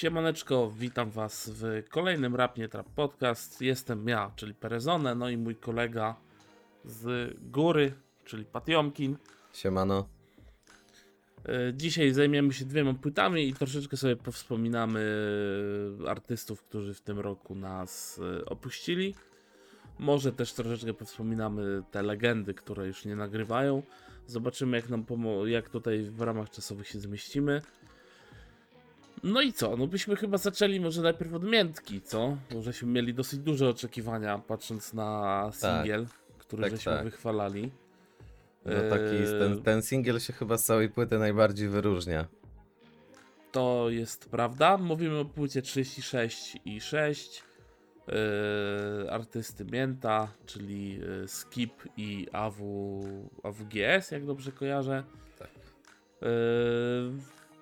Siemaneczko, witam Was w kolejnym Rapnie Trap Podcast. Jestem ja, czyli Perezone, no i mój kolega z góry, czyli Patiomkin. Siemano. E, Dzisiaj zajmiemy się dwiema płytami i troszeczkę sobie powspominamy artystów, którzy w tym roku nas e, opuścili. Może też troszeczkę powspominamy te legendy, które już nie nagrywają. Zobaczymy, jak, nam jak tutaj w ramach czasowych się zmieścimy. No i co? No byśmy chyba zaczęli może najpierw od miętki, co? Bo żeśmy mieli dosyć duże oczekiwania, patrząc na singiel, który Tak, żeśmy tak. wychwalali. No taki, Eee, ten, ten singiel się chyba z całej płyty najbardziej wyróżnia. To jest prawda. Mówimy o płycie 36 i 6 yy, artysty Mięta, czyli yy, Skip i AW, AWGS, jak dobrze kojarzę. Tak. Yy,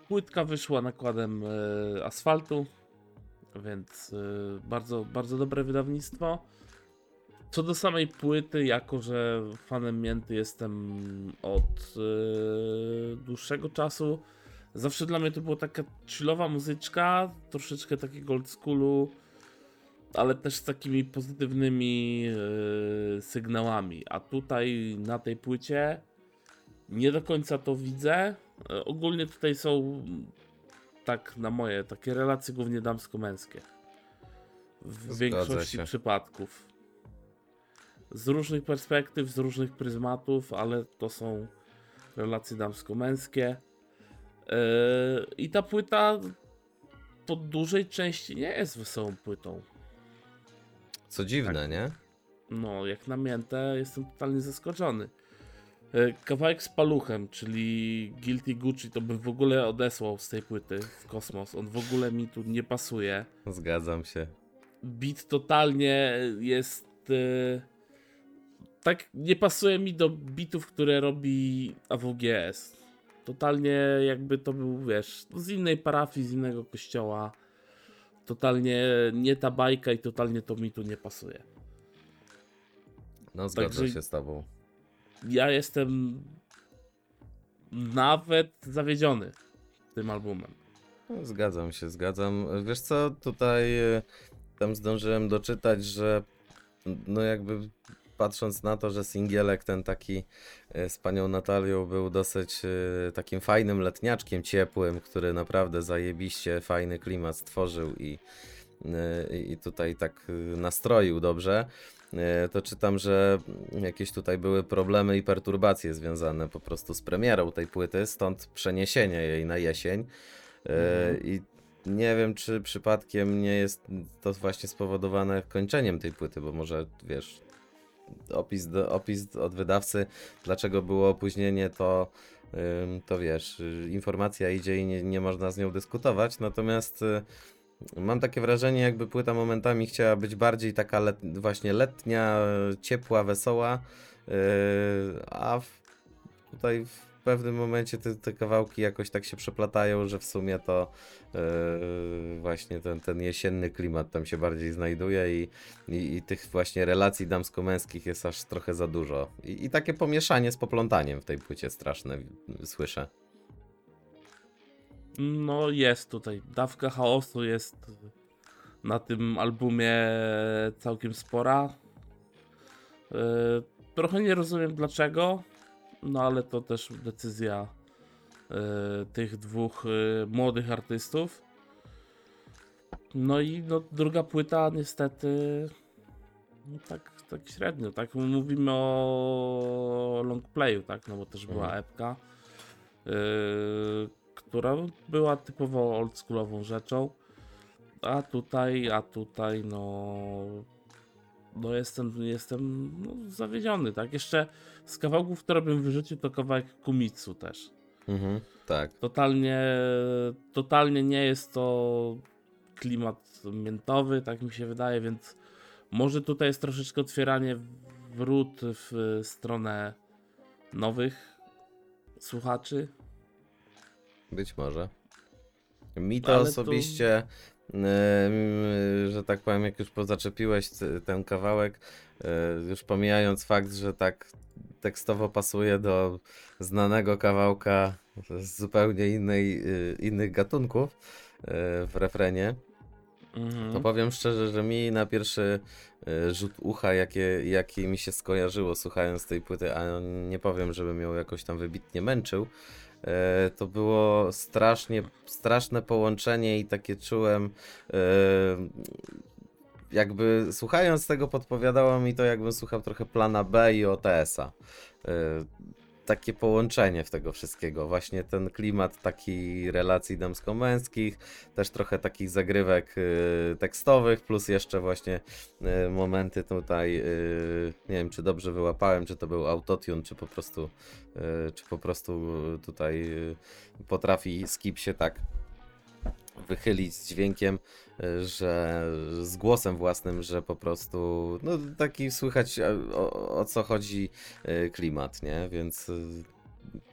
płytka wyszła nakładem yy, asfaltu, więc yy, bardzo, bardzo dobre wydawnictwo. Co do samej płyty, jako że fanem Mięty jestem od yy, dłuższego czasu, Zawsze dla mnie to była taka chillowa muzyczka, troszeczkę takiego old schoolu, ale też z takimi pozytywnymi e, sygnałami. A tutaj na tej płycie nie do końca to widzę. E, ogólnie tutaj są tak na moje takie relacje głównie damsko-męskie. W Zgadza większości się. przypadków. Z różnych perspektyw, z różnych pryzmatów, ale to są relacje damsko-męskie. Yy, I ta płyta po dużej części nie jest wesołą płytą. Co dziwne, Tak. nie? No, jak na miętę jestem totalnie zaskoczony. Yy, Kawałek z paluchem, czyli Guilty Gucci, to bym w ogóle odesłał z tej płyty w kosmos. On w ogóle mi tu nie pasuje. Zgadzam się. Beat totalnie jest. yy, tak nie pasuje mi do bitów, które robi AWGS. Totalnie jakby to był, wiesz, z innej parafii, z innego kościoła. Totalnie nie ta bajka i totalnie to mi tu nie pasuje. No zgadzam Także- się z tobą. Ja jestem nawet zawiedziony tym albumem. No, zgadzam się, zgadzam. Wiesz co, tutaj e, tam zdążyłem doczytać, że no jakby patrząc na to, że singielek ten taki e, z panią Natalią był dosyć e, takim fajnym letniaczkiem, ciepłym, który naprawdę zajebiście fajny klimat stworzył i, i tutaj tak nastroił dobrze, to czytam, że jakieś tutaj były problemy i perturbacje związane po prostu z premierą tej płyty, stąd przeniesienie jej na jesień. E, Mhm. I nie wiem, czy przypadkiem nie jest to właśnie spowodowane kończeniem tej płyty, bo może wiesz, opis, do, opis od wydawcy, dlaczego było opóźnienie, to, to wiesz, informacja idzie i nie, nie można z nią dyskutować. Natomiast y, mam takie wrażenie, jakby płyta momentami chciała być bardziej taka let, właśnie letnia, ciepła, wesoła, y, a w, tutaj w pewnym momencie te, te kawałki jakoś tak się przeplatają, że w sumie to yy, właśnie ten, ten jesienny klimat tam się bardziej znajduje i, i, i tych właśnie relacji damsko-męskich jest aż trochę za dużo. I, I takie pomieszanie z poplątaniem w tej płycie straszne słyszę. No jest tutaj. Dawka chaosu jest na tym albumie całkiem spora. Yy, trochę nie rozumiem dlaczego, no ale to też decyzja yy, tych dwóch yy, młodych artystów. No i no, druga płyta niestety no, tak, tak średnio, tak mówimy o long playu, tak, no bo też była Mhm. epka. Yy, która była typowo oldschoolową rzeczą. A tutaj, a tutaj, no. No jestem, jestem no, zawiedziony, tak? Jeszcze z kawałków, które bym wyrzucił, to kawałek Kumitsu też. Mhm, tak. Totalnie, totalnie nie jest to klimat miętowy, tak mi się wydaje, więc może tutaj jest troszeczkę otwieranie wrót w stronę nowych słuchaczy. Być może. Mi to Ale to- osobiście, em, że tak powiem, jak już pozaczepiłeś ten kawałek, e, już pomijając fakt, że tak tekstowo pasuje do znanego kawałka z zupełnie innej, y, innych gatunków, w refrenie. Mhm. To powiem szczerze, że mi na pierwszy e, rzut ucha, jakie, jakie mi się skojarzyło słuchając tej płyty, a nie powiem, żebym ją jakoś tam wybitnie męczył, to było strasznie, straszne połączenie i takie czułem, e, jakby słuchając tego podpowiadało mi to, jakbym słuchał trochę plana B i OTS-a takie połączenie w tego wszystkiego. Właśnie ten klimat taki relacji damsko-męskich, też trochę takich zagrywek y, tekstowych, plus jeszcze właśnie y, momenty tutaj, y, nie wiem czy dobrze wyłapałem, czy to był autotune, czy po prostu, y, czy po prostu tutaj y, potrafi skip się tak wychylić z dźwiękiem, że z głosem własnym, że po prostu no taki słychać e, o, o co chodzi y, klimat, nie? Więc y,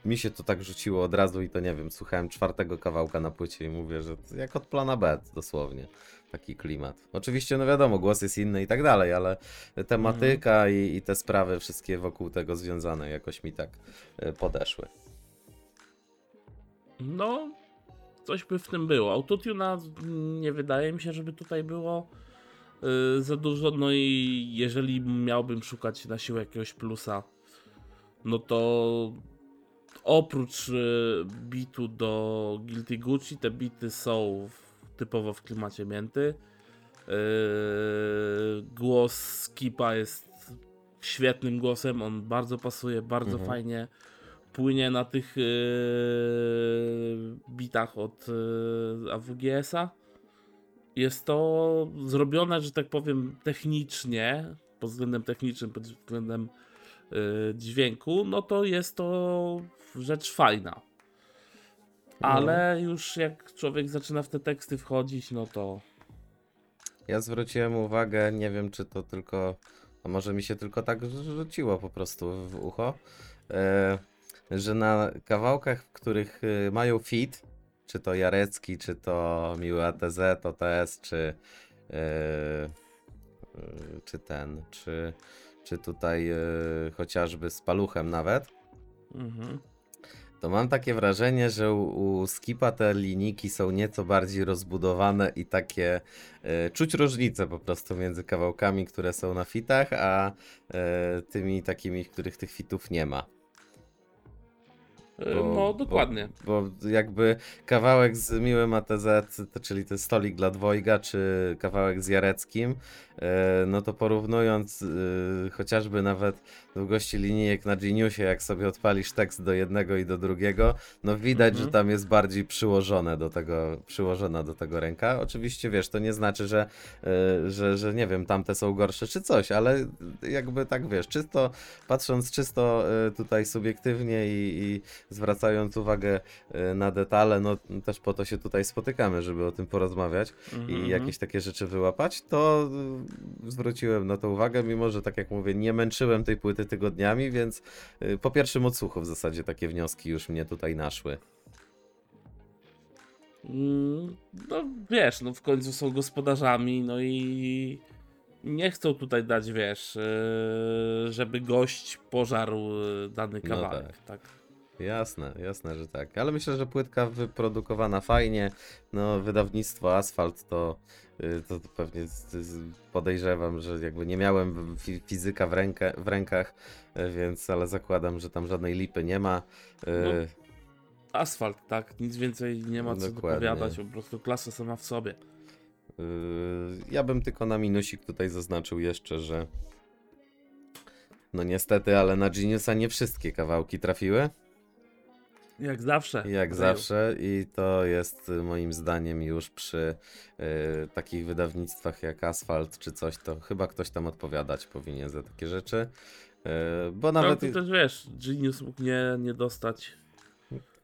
mi się to tak rzuciło od razu i to nie wiem, słuchałem czwartego kawałka na płycie i mówię, że jak od plana B dosłownie. Taki klimat. Oczywiście, no wiadomo, głos jest inny i tak dalej, ale tematyka i, i te sprawy wszystkie wokół tego związane jakoś mi tak podeszły. No, coś by w tym było. Autotuna nie wydaje mi się, żeby tutaj było yy, za dużo. No i jeżeli miałbym szukać na siłę jakiegoś plusa, no to oprócz yy, bitu do Guilty Gucci, te bity są w, typowo w klimacie mięty. Yy, głos Skipa jest świetnym głosem, on bardzo pasuje, bardzo Mhm. fajnie płynie na tych yy, bitach od yy, AWGS-a. Jest to zrobione, że tak powiem, technicznie, pod względem technicznym, pod względem yy, dźwięku, no to jest to rzecz fajna. Ale już jak człowiek zaczyna w te teksty wchodzić, no to Ja zwróciłem uwagę, nie wiem czy to tylko, a może mi się tylko tak rzuciło po prostu w ucho, e, że na kawałkach, w których e, mają fit, czy to Jarecki, czy to Miły ATZ, OTS, czy, e, czy ten, czy, czy tutaj e, chociażby z Paluchem nawet, mhm. to mam takie wrażenie, że u, u Skipa te linijki są nieco bardziej rozbudowane i takie e, czuć różnicę po prostu między kawałkami, które są na fitach, a tymi takimi, w których tych fitów nie ma. Yy, Bo- no dokładnie. Bo, bo jakby kawałek z Miłym ATZ, czyli ten stolik dla dwojga, czy kawałek z Jareckim, e, no to porównując e, chociażby nawet długości linijek na Geniusie, jak sobie odpalisz tekst do jednego i do drugiego, no widać, Mhm. że tam jest bardziej przyłożone do tego, przyłożona do tego ręka. Oczywiście wiesz, to nie znaczy, że, e, że, że nie wiem, tamte są gorsze czy coś, ale jakby tak wiesz, czysto patrząc czysto e, tutaj subiektywnie i, i zwracając uwagę e, na detale, no też po to się tutaj spotykamy, żeby o tym porozmawiać Mhm, i mhm. jakieś takie rzeczy wyłapać, to y, zwróciłem na to uwagę, mimo że tak jak mówię, nie męczyłem tej płyty tygodniami, więc y, po pierwszym odsłuchu w zasadzie takie wnioski już mnie tutaj naszły. Mm, No wiesz, no w końcu są gospodarzami, no i nie chcą tutaj dać, wiesz, żeby gość pożarł dany No kawałek, tak. Jasne, jasne, że tak. Ale myślę, że płytka wyprodukowana fajnie. No, wydawnictwo Asfalt to, y, to, to pewnie podejrzewam, że jakby nie miałem fi, fizyka w, rękę, w rękach, y, więc ale zakładam, że tam żadnej lipy nie ma. Y, No, Asfalt, tak, nic więcej nie ma co Dokładnie. dopowiadać, po prostu klasa sama w sobie. ja bym tylko na minusik tutaj zaznaczył jeszcze, że no niestety, ale na Geniusa nie wszystkie kawałki trafiły. Jak zawsze. Jak zawsze i to jest y, moim zdaniem już przy y, takich wydawnictwach jak Asfalt czy coś, to chyba ktoś tam odpowiadać powinien za takie rzeczy. Y, bo No nawet. to też wiesz, Genius mógł nie, nie dostać.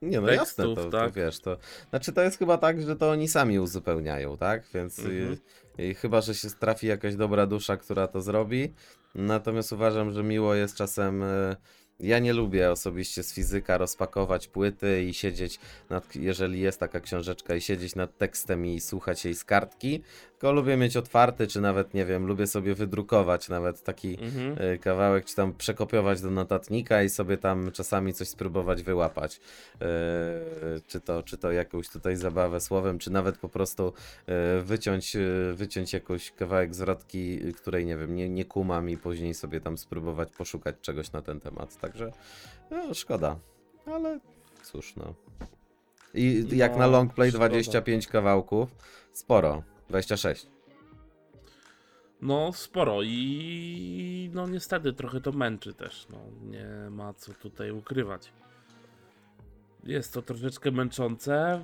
nie, no tekstów, jasne, to, tak? to wiesz, to. Znaczy to jest chyba tak, że to oni sami uzupełniają, tak? Więc y, Mhm. y, chyba, że się trafi jakaś dobra dusza, która to zrobi. Natomiast uważam, że miło jest czasem y, Ja nie lubię osobiście z fizyka rozpakować płyty i siedzieć nad, jeżeli jest taka książeczka i siedzieć nad tekstem i słuchać jej z kartki, tylko lubię mieć otwarty, czy nawet, nie wiem, lubię sobie wydrukować nawet taki Mhm. y, kawałek, czy tam przekopiować do notatnika i sobie tam czasami coś spróbować wyłapać. Y, czy, to, czy to jakąś tutaj zabawę słowem, czy nawet po prostu y, wyciąć, wyciąć jakąś kawałek zwrotki, której nie wiem, nie, nie kumam i później sobie tam spróbować poszukać czegoś na ten temat. Także no, szkoda, ale cóż no. I jak No, na longplay szkoda. 25 kawałków, sporo. 26. No, sporo i no niestety trochę to męczy też. No, nie ma co tutaj ukrywać. Jest to troszeczkę męczące.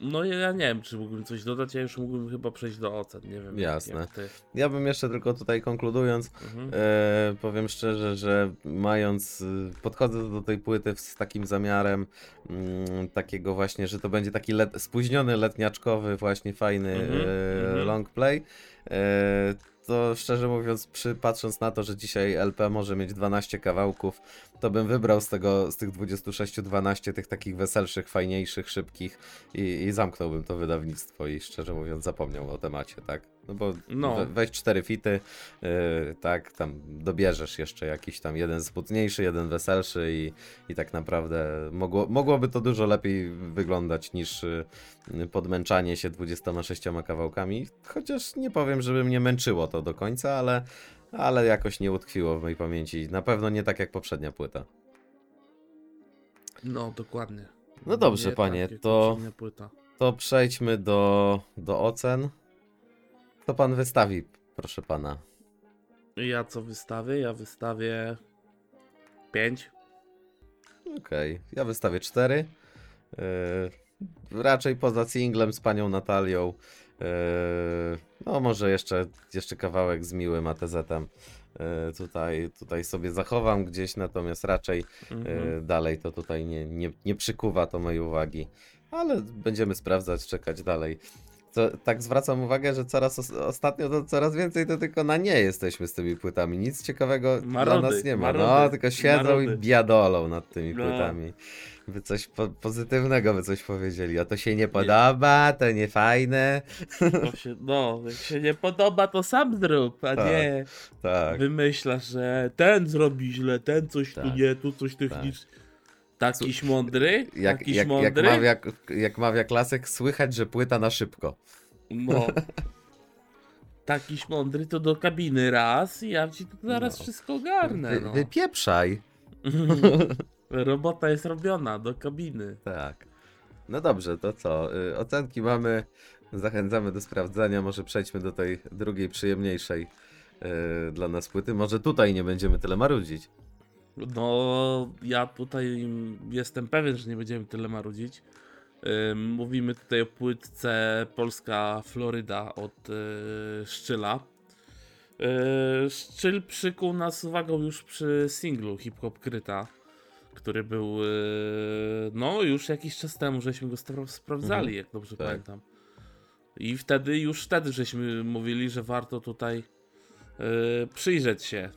No ja nie wiem, czy mógłbym coś dodać, ja już mógłbym chyba przejść do ocen, nie wiem. jak- Jasne. Jak ty. Ja bym jeszcze tylko tutaj konkludując, Mhm. E, powiem szczerze, że mając, y, podchodzę do tej płyty z takim zamiarem mm, takiego właśnie, że to będzie taki let, spóźniony letniaczkowy, właśnie fajny Mhm, e, mhm. long play. E, to szczerze mówiąc, przy, patrząc na to, że dzisiaj LP może mieć 12 kawałków, to bym wybrał z tego, z tych 26 12 tych takich weselszych, fajniejszych, szybkich i, i zamknąłbym to wydawnictwo i szczerze mówiąc zapomniał o temacie, tak? No bo No. we, weź cztery fity, Yy, tak, tam dobierzesz jeszcze jakiś tam jeden smutniejszy, jeden weselszy i, i tak naprawdę mogło, mogłoby to dużo lepiej wyglądać niż yy, podmęczanie się 26 kawałkami, chociaż nie powiem, żeby mnie męczyło to do końca, ale, ale jakoś nie utkwiło w mojej pamięci. Na pewno nie tak jak poprzednia płyta. No, dokładnie. No dobrze, Nie panie, tak, to-. To przejdźmy do, do ocen. To pan wystawi, proszę pana. Ja co wystawię? Ja wystawię 5. Okej, ja wystawię 4. raczej poza singlem z panią Natalią. Yy, no może jeszcze, jeszcze kawałek z miłym ATZ-em. Yy, tutaj, tutaj sobie zachowam gdzieś, natomiast raczej Mhm. yy, dalej to tutaj nie, nie, nie przykuwa to mojej uwagi. Ale będziemy sprawdzać, czekać dalej. Co, tak zwracam uwagę, że coraz os- ostatnio to coraz więcej to tylko na nie jesteśmy z tymi płytami. Nic ciekawego dla Marody, nas nie ma. No, marody, tylko siedzą i marody. biadolą nad tymi No. płytami. By coś po pozytywnego by coś powiedzieli. A to się nie podoba, to nie fajne. To się, no, jak się nie podoba, to sam zrób, a Tak, nie Tak. wymyślasz, że ten zrobi źle, ten coś tu Tak, nie, tu coś technicznie. Takiś mądry? Jak, Takiś jak, jak, mądry? mawia, jak mawia klasyk, słychać, że płyta na szybko. No. Takiś mądry to do kabiny raz i ja ci tu zaraz No. wszystko ogarnę. Wy, No. wypieprzaj. Robota jest robiona do kabiny. Tak. No dobrze, to co? Y, Ocenki mamy. Zachęcamy do sprawdzania. Może przejdźmy do tej drugiej, przyjemniejszej y, dla nas płyty. Może tutaj nie będziemy tyle marudzić. No, ja tutaj jestem pewien, że nie będziemy tyle marudzić. Mówimy tutaj o płytce Polska Floryda od yy, Szczyla. Yy, Szczyl przykuł nas uwagą już przy singlu Hip Hop Kryta, który był, yy, no już jakiś czas temu, żeśmy go spra- sprawdzali, Mhm. jak dobrze Tak. pamiętam. I wtedy, już wtedy żeśmy mówili, że warto tutaj przyjrzeć się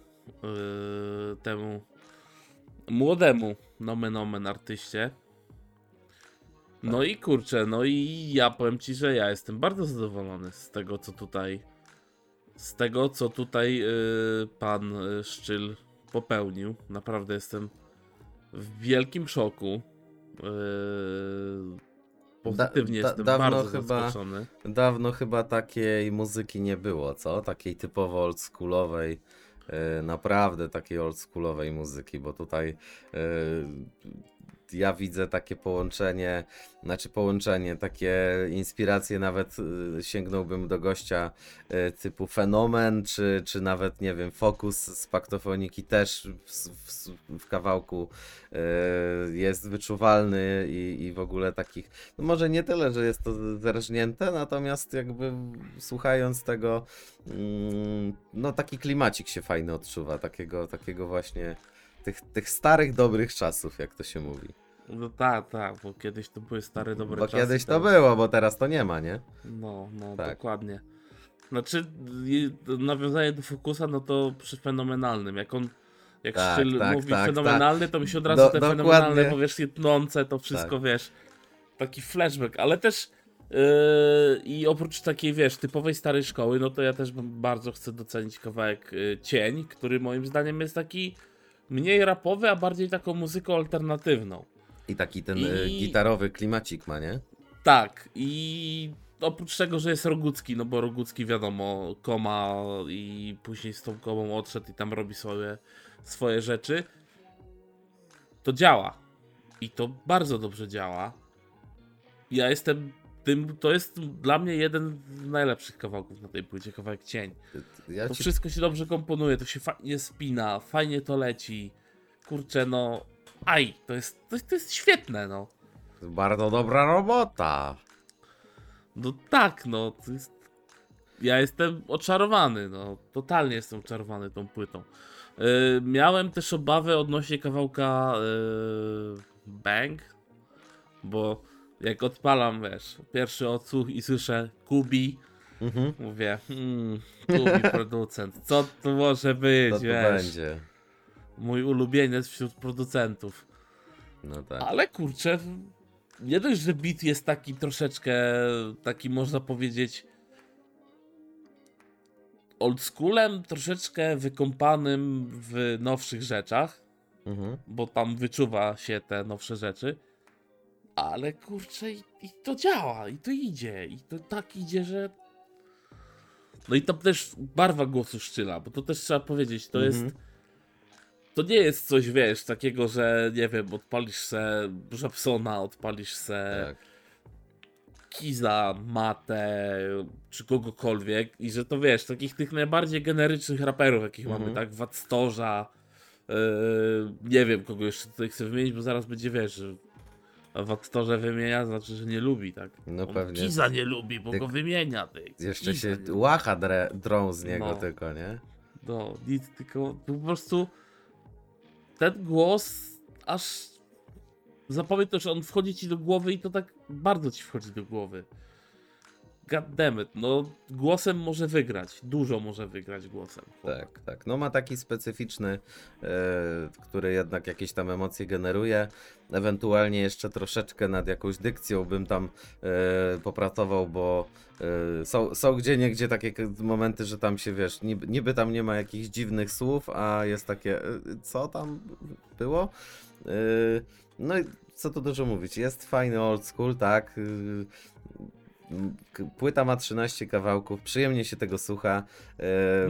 temu młodemu nomen omen artyście. No i kurczę, no i ja powiem ci, że ja jestem bardzo zadowolony z tego, co tutaj z tego, co tutaj yy, pan yy, Szczyl popełnił. Naprawdę jestem w wielkim szoku. Yy, pozytywnie da- jestem dawno bardzo chyba- zaskoczony. Dawno chyba takiej muzyki nie było, co? Takiej typowo oldschoolowej. Y, Naprawdę takiej oldschoolowej muzyki, bo tutaj y, ja widzę takie połączenie, znaczy połączenie, takie inspiracje, nawet y, sięgnąłbym do gościa y, typu Fenomen, czy, czy nawet, nie wiem, Focus z Paktofoniki też w, w, w kawałku y, jest wyczuwalny i, i w ogóle takich, no może nie tyle, że jest to zerżnięte, natomiast jakby słuchając tego, mm, no taki klimacik się fajny odczuwa, takiego, takiego właśnie tych, tych starych, dobrych czasów, jak to się mówi. No tak, tak, bo kiedyś to były stare dobre Bo czasy. kiedyś to teraz- było, bo teraz to nie ma, nie? No, no, Tak. dokładnie. Znaczy, nawiązanie do Fokusa, no to przy fenomenalnym. Jak on Jak Tak, Szczyl tak, mówi tak, fenomenalny, to mi się od razu Do- te dokładnie. fenomenalne, bo wiesz, jednące, to wszystko, Tak. wiesz, taki flashback, ale też yy, i oprócz takiej, wiesz, typowej starej szkoły, no to ja też bardzo chcę docenić kawałek yy, Cień, który moim zdaniem jest taki mniej rapowy, a bardziej taką muzyką alternatywną. I taki ten I- y, gitarowy klimacik ma, nie? Tak, i oprócz tego, że jest Rogucki, no bo Rogucki wiadomo, koma i później z tą komą odszedł i tam robi swoje, swoje rzeczy, to działa. I to bardzo dobrze działa. Ja jestem tym, to jest dla mnie jeden z najlepszych kawałków na tej płycie, kawałek Cień. Ja To ci wszystko się dobrze komponuje, to się fajnie spina, fajnie to leci. Kurczę, no, aj, to jest, to jest, to jest świetne, no. Bardzo dobra robota. No tak, no. Jest... Ja jestem oczarowany, no. Totalnie jestem oczarowany tą płytą. Yy, miałem też obawy odnośnie kawałka yy, Bang, bo jak odpalam, wiesz, pierwszy odsłuch i słyszę Kubi, Mhm. mówię, hmm, Kubi producent, co to może być, Co to wiesz, będzie? mój ulubieniec wśród producentów. No tak. Ale kurczę, nie dość, że beat jest taki troszeczkę, taki można powiedzieć oldschoolem, troszeczkę wykąpanym w nowszych rzeczach, Mhm. bo tam wyczuwa się te nowsze rzeczy. Ale kurczę, i, i to działa, i to idzie, i to tak idzie, że. No i tam też barwa głosu szczyla, bo to też trzeba powiedzieć, to jest. Mhm. To nie jest coś, wiesz, takiego, że nie wiem, odpalisz se Żabsona, odpalisz se Tak. Kiza, Matę, czy kogokolwiek i że to wiesz, takich tych najbardziej generycznych raperów, jakich Mhm. mamy, tak, Watstorza, yy, nie wiem kogo jeszcze tutaj chcę wymienić, bo zaraz będzie, wiesz, że a Watstorze wymienia, znaczy, że nie lubi, tak. No On pewnie. Kiza nie lubi, bo Ty- go wymienia, ty. Jeszcze Kiza się łacha dre, drą z niego No. tylko, nie? No, nic, tylko po prostu ten głos aż zapamiętasz, że on wchodzi ci do głowy i to tak bardzo ci wchodzi do głowy. God damn it, no głosem może wygrać, dużo może wygrać głosem. chłopak. Tak, tak. No ma taki specyficzny, e, który jednak jakieś tam emocje generuje. Ewentualnie jeszcze troszeczkę nad jakąś dykcją bym tam e, popracował, bo e, są, są gdzie niegdzie takie momenty, że tam się wiesz, niby, niby tam nie ma jakichś dziwnych słów, a jest takie, co tam było? No i co tu dużo mówić, jest fajny old school, tak. Płyta ma 13 kawałków, przyjemnie się tego słucha.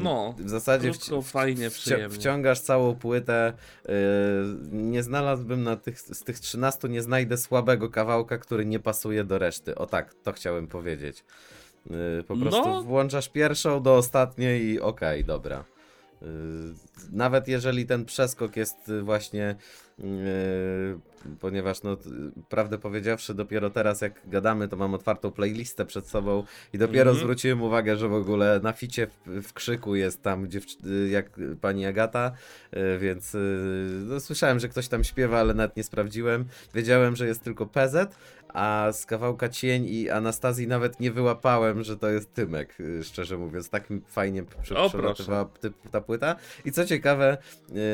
No, w zasadzie krótko, wci- fajnie, przyjemnie. wciągasz całą płytę. nie znalazłbym na tych, z tych 13, nie znajdę słabego kawałka, który nie pasuje do reszty. O tak, to chciałem powiedzieć. Po prostu No. włączasz pierwszą do ostatniej i okej, dobra. Yy, Nawet jeżeli ten przeskok jest y, właśnie, yy, ponieważ no, prawdę powiedziawszy, dopiero teraz jak gadamy, to mam otwartą playlistę przed sobą i dopiero Mhm. zwróciłem uwagę, że w ogóle na ficie w, w krzyku jest tam y, jak pani Agata, y, więc y, no, słyszałem, że ktoś tam śpiewa, ale nawet nie sprawdziłem. Wiedziałem, że jest tylko PZ, a z kawałka Cień i Anastazji nawet nie wyłapałem, że to jest Tymek, y, szczerze mówiąc. Tak mi fajnie przelatywała ty- ta płyta. I co ciekawe,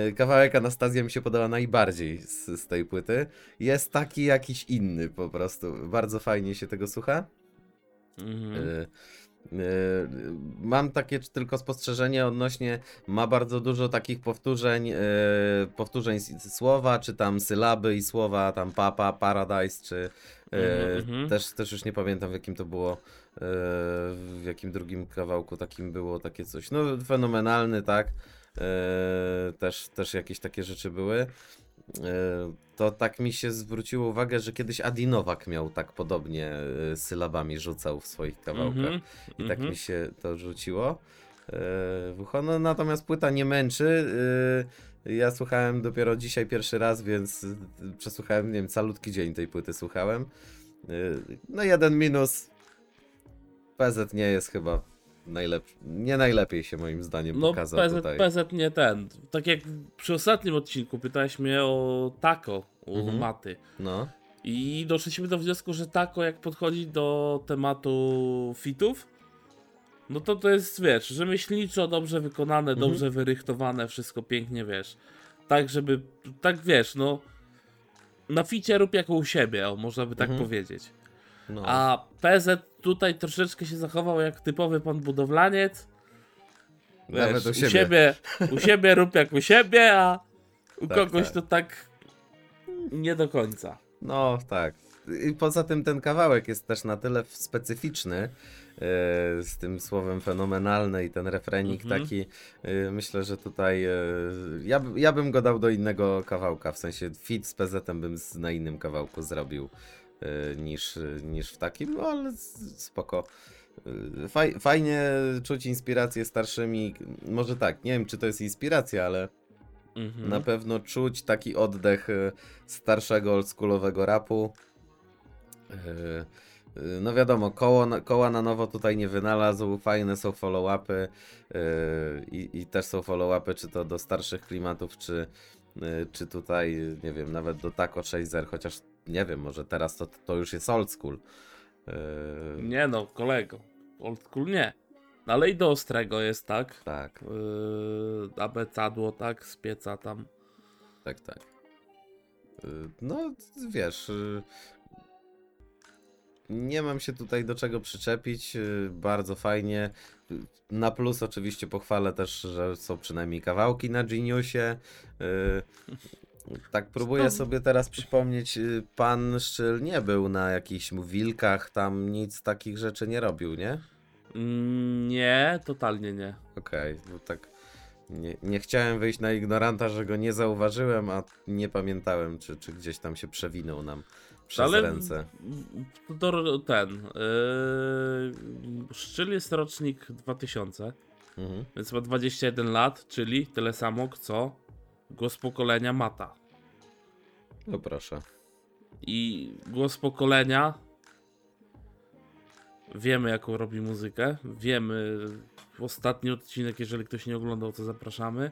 y, kawałek Anastazja mi się podoba najbardziej z, z tej płyty. Jest taki jakiś inny po prostu. Bardzo fajnie się tego słucha. Mhm. Y, Mam takie tylko spostrzeżenie odnośnie, ma bardzo dużo takich powtórzeń, powtórzeń słowa, czy tam sylaby i słowa, tam papa, paradise, czy Mhm, mhm. też, też już nie pamiętam w jakim to było, w jakim drugim kawałku takim było takie coś, no fenomenalny, tak, też, też jakieś takie rzeczy były. Y, To tak mi się zwróciło uwagę, że kiedyś Adi Nowak miał tak podobnie y, sylabami rzucał w swoich kawałkach. Mhm, I tak mhm. mi się to rzuciło e, w ucho. No, natomiast płyta nie męczy. e, Ja słuchałem dopiero dzisiaj pierwszy raz, więc przesłuchałem, nie wiem, calutki dzień tej płyty słuchałem. E, No jeden minus. PZ nie jest chyba najlepszy. Nie najlepiej się moim zdaniem No, pokazał PZ, tutaj. PZ nie ten. Tak jak przy ostatnim odcinku pytałeś mnie o Taco u Mhm. Maty. No, I doszliśmy do wniosku, że Taco jak podchodzi do tematu fitów, no to to jest, wiesz, rzemieślniczo, dobrze wykonane, Mhm. dobrze wyrychtowane, wszystko pięknie, wiesz. tak żeby, tak wiesz, no na ficie rób jako u siebie, o, można by tak Mhm. powiedzieć. No. A PZ tutaj troszeczkę się zachował jak typowy pan budowlaniec. Nawet Wiesz, u siebie. U siebie, u siebie rób jak u siebie, a u Tak, kogoś tak. to tak nie do końca. No tak. I poza tym ten kawałek jest też na tyle specyficzny e, z tym słowem fenomenalny i ten refrenik Mhm. taki. e, myślę, że tutaj e, ja, ja bym go dał do innego kawałka. W sensie fit z PZ bym z, na innym kawałku zrobił niż, niż w takim, no ale spoko. E, Faj, fajnie czuć inspirację starszymi. Może tak, nie wiem czy to jest inspiracja, ale Mhm. na pewno czuć taki oddech e, starszego, oldschoolowego rapu. E, e, No wiadomo, koło, koła na nowo tutaj nie wynalazł, fajne są follow-upy e, i, i też są follow-upy, czy to do starszych klimatów, czy, e, czy tutaj, nie wiem, nawet do Taco Chaser, chociaż nie wiem, może teraz to, to już jest old school. E, Nie no, kolego. Old school nie. No, Ale i do ostrego jest tak. Tak, Yy, abecadło tak, z pieca tam. tak, tak. Y, No, wiesz. y, Nie mam się tutaj do czego przyczepić. y, Bardzo fajnie. Y, Na plus oczywiście pochwalę też, że są przynajmniej kawałki na Geniusie. Tak próbuję sobie teraz przypomnieć, y, pan Szczyl nie był na jakichś wilkach, tam nic takich rzeczy nie robił, nie? Mm, Nie, totalnie nie. Okej, bo tak nie, nie chciałem wyjść na ignoranta, że go nie zauważyłem, a nie pamiętałem, czy, czy gdzieś tam się przewinął nam przez Ale ręce. To ten. Yy, Szczyl jest rocznik 2000, Mhm. więc ma 21 lat, czyli tyle samo co głos pokolenia Mata. No proszę. I głos pokolenia. Wiemy, jaką robi muzykę. Wiemy. Ostatni odcinek, jeżeli ktoś nie oglądał, to zapraszamy.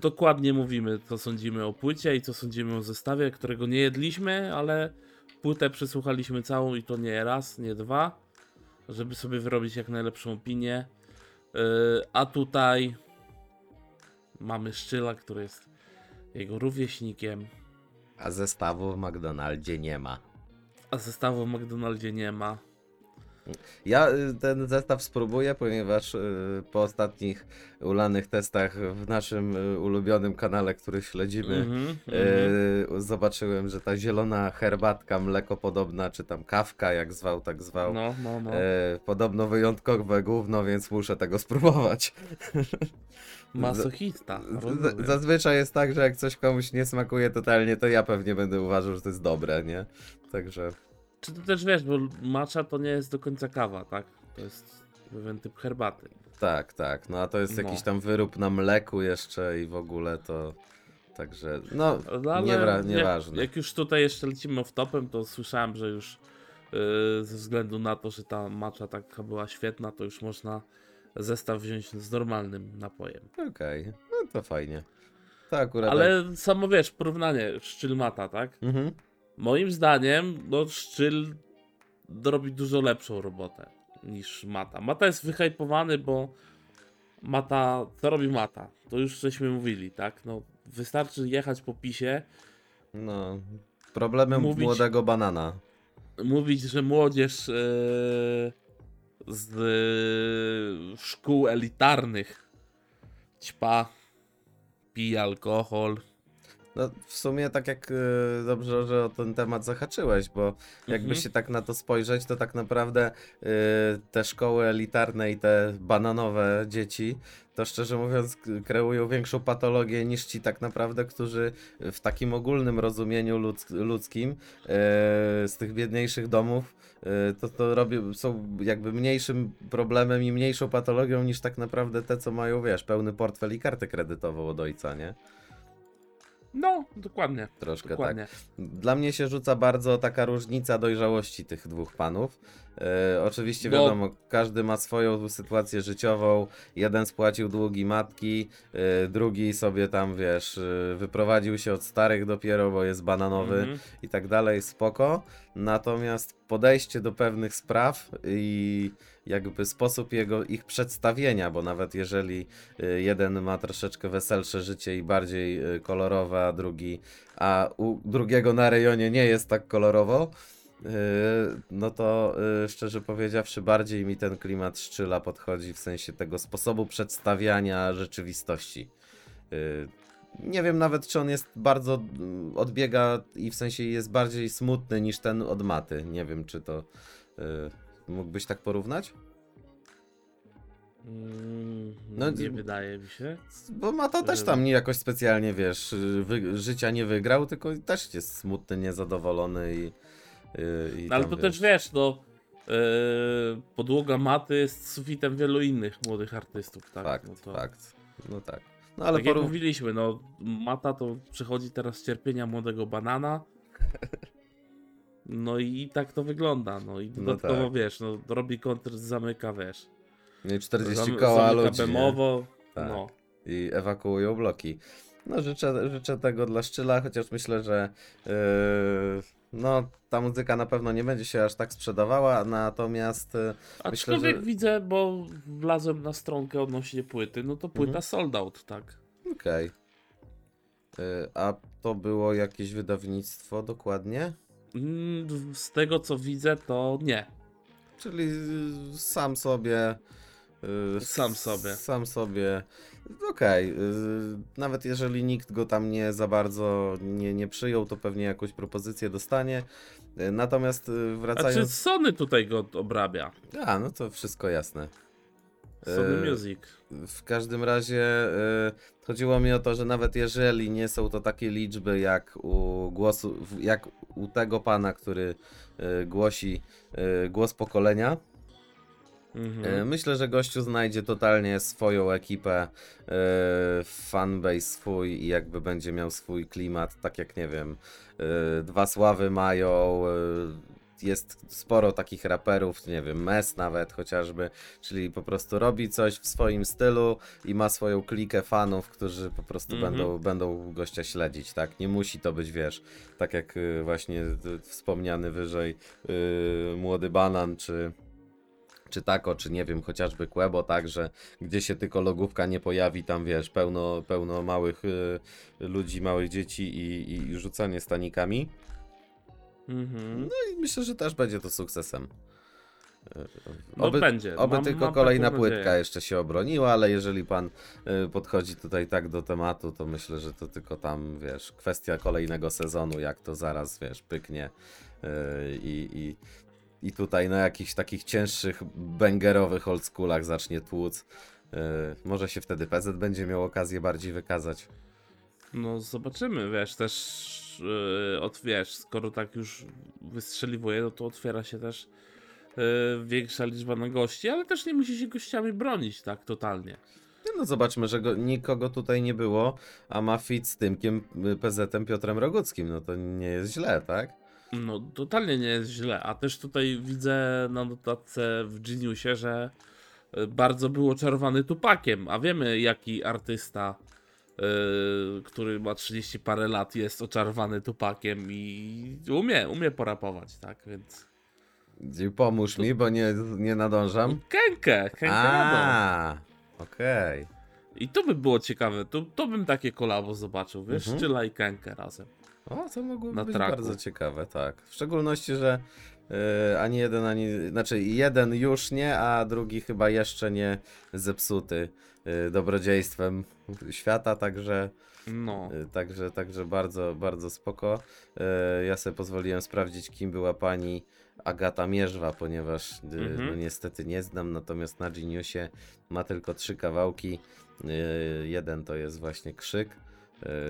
Dokładnie mówimy, co sądzimy o płycie i co sądzimy o zestawie, którego nie jedliśmy, ale płytę przesłuchaliśmy całą i to nie raz, nie dwa, żeby sobie wyrobić jak najlepszą opinię. Yy, a tutaj mamy Szczyla, który jest jego rówieśnikiem. A zestawu w McDonaldzie nie ma. A zestawu w McDonaldzie nie ma. Ja y, ten zestaw spróbuję, ponieważ y, po ostatnich ulanych testach w naszym y, ulubionym kanale, który śledzimy, Mhm, mhm. y, zobaczyłem, że ta zielona herbatka mlekopodobna, czy tam kawka, jak zwał, tak zwał, No, no, no. Podobno wyjątkowe gówno, więc muszę tego spróbować. Masochista. Z-. Zazwyczaj jest tak, że jak coś komuś nie smakuje totalnie, to ja pewnie będę uważał, że to jest dobre, nie? Także Czy to też wiesz, bo matcha to nie jest do końca kawa, tak? To jest pewien typ herbaty. tak, tak. No a to jest No. jakiś tam wyrób na mleku jeszcze i w ogóle to. Także, no, No, ale niewra- jak, nieważne. jak już tutaj jeszcze lecimy w topem, to słyszałem, że już yy, ze względu na to, że ta matcha taka była świetna, to już można zestaw wziąć z normalnym napojem. Okej, no to fajnie. To akurat. tak. Ale samo wiesz, porównanie szczyl mata, tak? Mhm. Moim zdaniem, no szczyl robi dużo lepszą robotę niż Mata. Mata jest wyhypowany, bo Mata, co robi Mata? To już żeśmy mówili, tak? No, wystarczy jechać po pisie, No. Problemem Mówić- młodego banana. mówić, że młodzież e, z e, szkół elitarnych ćpa, pije alkohol. No, w sumie tak jak e, dobrze, że o ten temat zahaczyłeś, bo jakby Mhm. się tak na to spojrzeć, to tak naprawdę e, te szkoły elitarne i te bananowe dzieci, to szczerze mówiąc kreują większą patologię niż ci tak naprawdę, którzy w takim ogólnym rozumieniu ludz, ludzkim e, z tych biedniejszych domów e, to, to robią, są jakby mniejszym problemem i mniejszą patologią niż tak naprawdę te, co mają, wiesz, pełny portfel i kartę kredytową od ojca, nie? No, dokładnie. Troszkę tak. Dokładnie. Dla mnie się rzuca bardzo taka różnica dojrzałości tych dwóch panów. E, oczywiście Bo- wiadomo, każdy ma swoją sytuację życiową. Jeden spłacił długi matki, e, drugi sobie tam, wiesz, e, wyprowadził się od starych dopiero, bo jest bananowy Mhm. i tak dalej, spoko. natomiast podejście do pewnych spraw i jakby sposób jego, ich przedstawienia, bo nawet jeżeli y, jeden ma troszeczkę weselsze życie i bardziej y, kolorowe, a drugi, a u drugiego na rejonie nie jest tak kolorowo, y, no to szczerze powiedziawszy bardziej mi ten klimat szczyla podchodzi w sensie tego sposobu przedstawiania rzeczywistości. Nie wiem nawet, czy on jest bardzo odbiega i w sensie jest bardziej smutny niż ten od maty. Nie wiem, czy to mógłbyś tak porównać? Mm, No, nie wydaje mi się. Bo Mata też tam nie jakoś specjalnie, wiesz, wy, życia nie wygrał, tylko też jest smutny, niezadowolony i. i No, ale tam, to też wiesz, no. Yy, podłoga maty jest sufitem wielu innych młodych artystów, tak? Fakt, no to, fakt. No tak. No ale tak jak porów... mówiliśmy, no mata to przechodzi teraz cierpienia młodego banana. No i tak to wygląda, no i No dodatkowo tak. wiesz, no robi kontr, zamyka, wiesz. nie, 40 zam- koła ludzi. bemowo, Tak. no. i ewakuują bloki. No życzę, życzę tego dla Szczyla, chociaż myślę, że yy, no ta muzyka na pewno nie będzie się aż tak sprzedawała, natomiast yy, Aczkolwiek że- widzę, bo wlazłem na stronkę odnośnie płyty, no to płyta Mhm. sold out, tak. okej. Yy, a to było jakieś wydawnictwo dokładnie? Mm, Z tego co widzę, to nie. Czyli yy, sam sobie. yy, Sam sobie. Sam sobie. Okej. yy, nawet jeżeli nikt go tam nie za bardzo nie, nie przyjął, to pewnie jakąś propozycję dostanie. Yy, Natomiast yy, A czy wracając. Sony tutaj go obrabia? A, no to wszystko jasne. Sony Yy, Music. W każdym razie y, chodziło mi o to, że nawet jeżeli nie są to takie liczby jak u głosu, jak u tego pana, który y, głosi głos pokolenia, Mhm. myślę, że gościu znajdzie totalnie swoją ekipę, fanbase swój i jakby będzie miał swój klimat, tak jak nie wiem, dwa sławy mają. Jest sporo takich raperów, nie wiem, Mes nawet chociażby, czyli po prostu robi coś w swoim stylu i ma swoją klikę fanów, którzy po prostu Mhm. będą, będą gościa śledzić, tak? Nie musi to być, wiesz, tak jak y, właśnie y, wspomniany wyżej y, Młody Banan, czy czy tako, czy nie wiem, chociażby Quebo, tak, że gdzie się tylko logówka nie pojawi, tam wiesz, pełno, pełno małych y, ludzi, małych dzieci i, i rzucanie stanikami. Mhm. I myślę, że też będzie to sukcesem. No będzie. Oby Mam- tylko mam kolejna taką nadzieję. płytka jeszcze się obroniła, ale jeżeli pan y, podchodzi tutaj tak do tematu, to myślę, że to tylko tam, wiesz, kwestia kolejnego sezonu, jak to zaraz, wiesz, pyknie y, i, i, i tutaj na jakichś takich cięższych, bangerowych oldschoolach zacznie tłuc. Y, może się wtedy PZ będzie miał okazję bardziej wykazać. No zobaczymy, wiesz, też yy, od, wiesz, skoro tak już wystrzeliwuje, no to otwiera się też yy, większa liczba na gości, ale też nie musi się gościami bronić tak totalnie. Nie, No zobaczmy, że go, nikogo tutaj nie było, a ma fit z Tymkiem, y, PZ-em Piotrem Roguckim, no to nie jest źle, tak? No totalnie nie jest źle, a też tutaj widzę na notatce w Geniusie, że y, bardzo był oczarowany Tupakiem, a wiemy jaki artysta, który ma 30 parę lat jest oczarowany Tupakiem i umie, umie porapować, tak, więc... I Pomóż mi, bo nie, nie nadążam. Kękę, Kękę. A, okej. I to by było ciekawe, to, to bym takie kolabo zobaczył, wiesz, Mhm. I Kękę razem. O, to mogłoby Na być traku. bardzo ciekawe, tak. W szczególności, że y, ani jeden, ani. Znaczy, jeden już nie, a drugi chyba jeszcze nie zepsuty y, dobrodziejstwem świata, także. No, Y, Także, także bardzo, bardzo spoko. Y, Ja sobie pozwoliłem sprawdzić, kim była pani Agata Mierzwa, ponieważ y, Mhm. no niestety nie znam, natomiast na Geniusie ma tylko trzy kawałki. Jeden to jest właśnie Krzyk,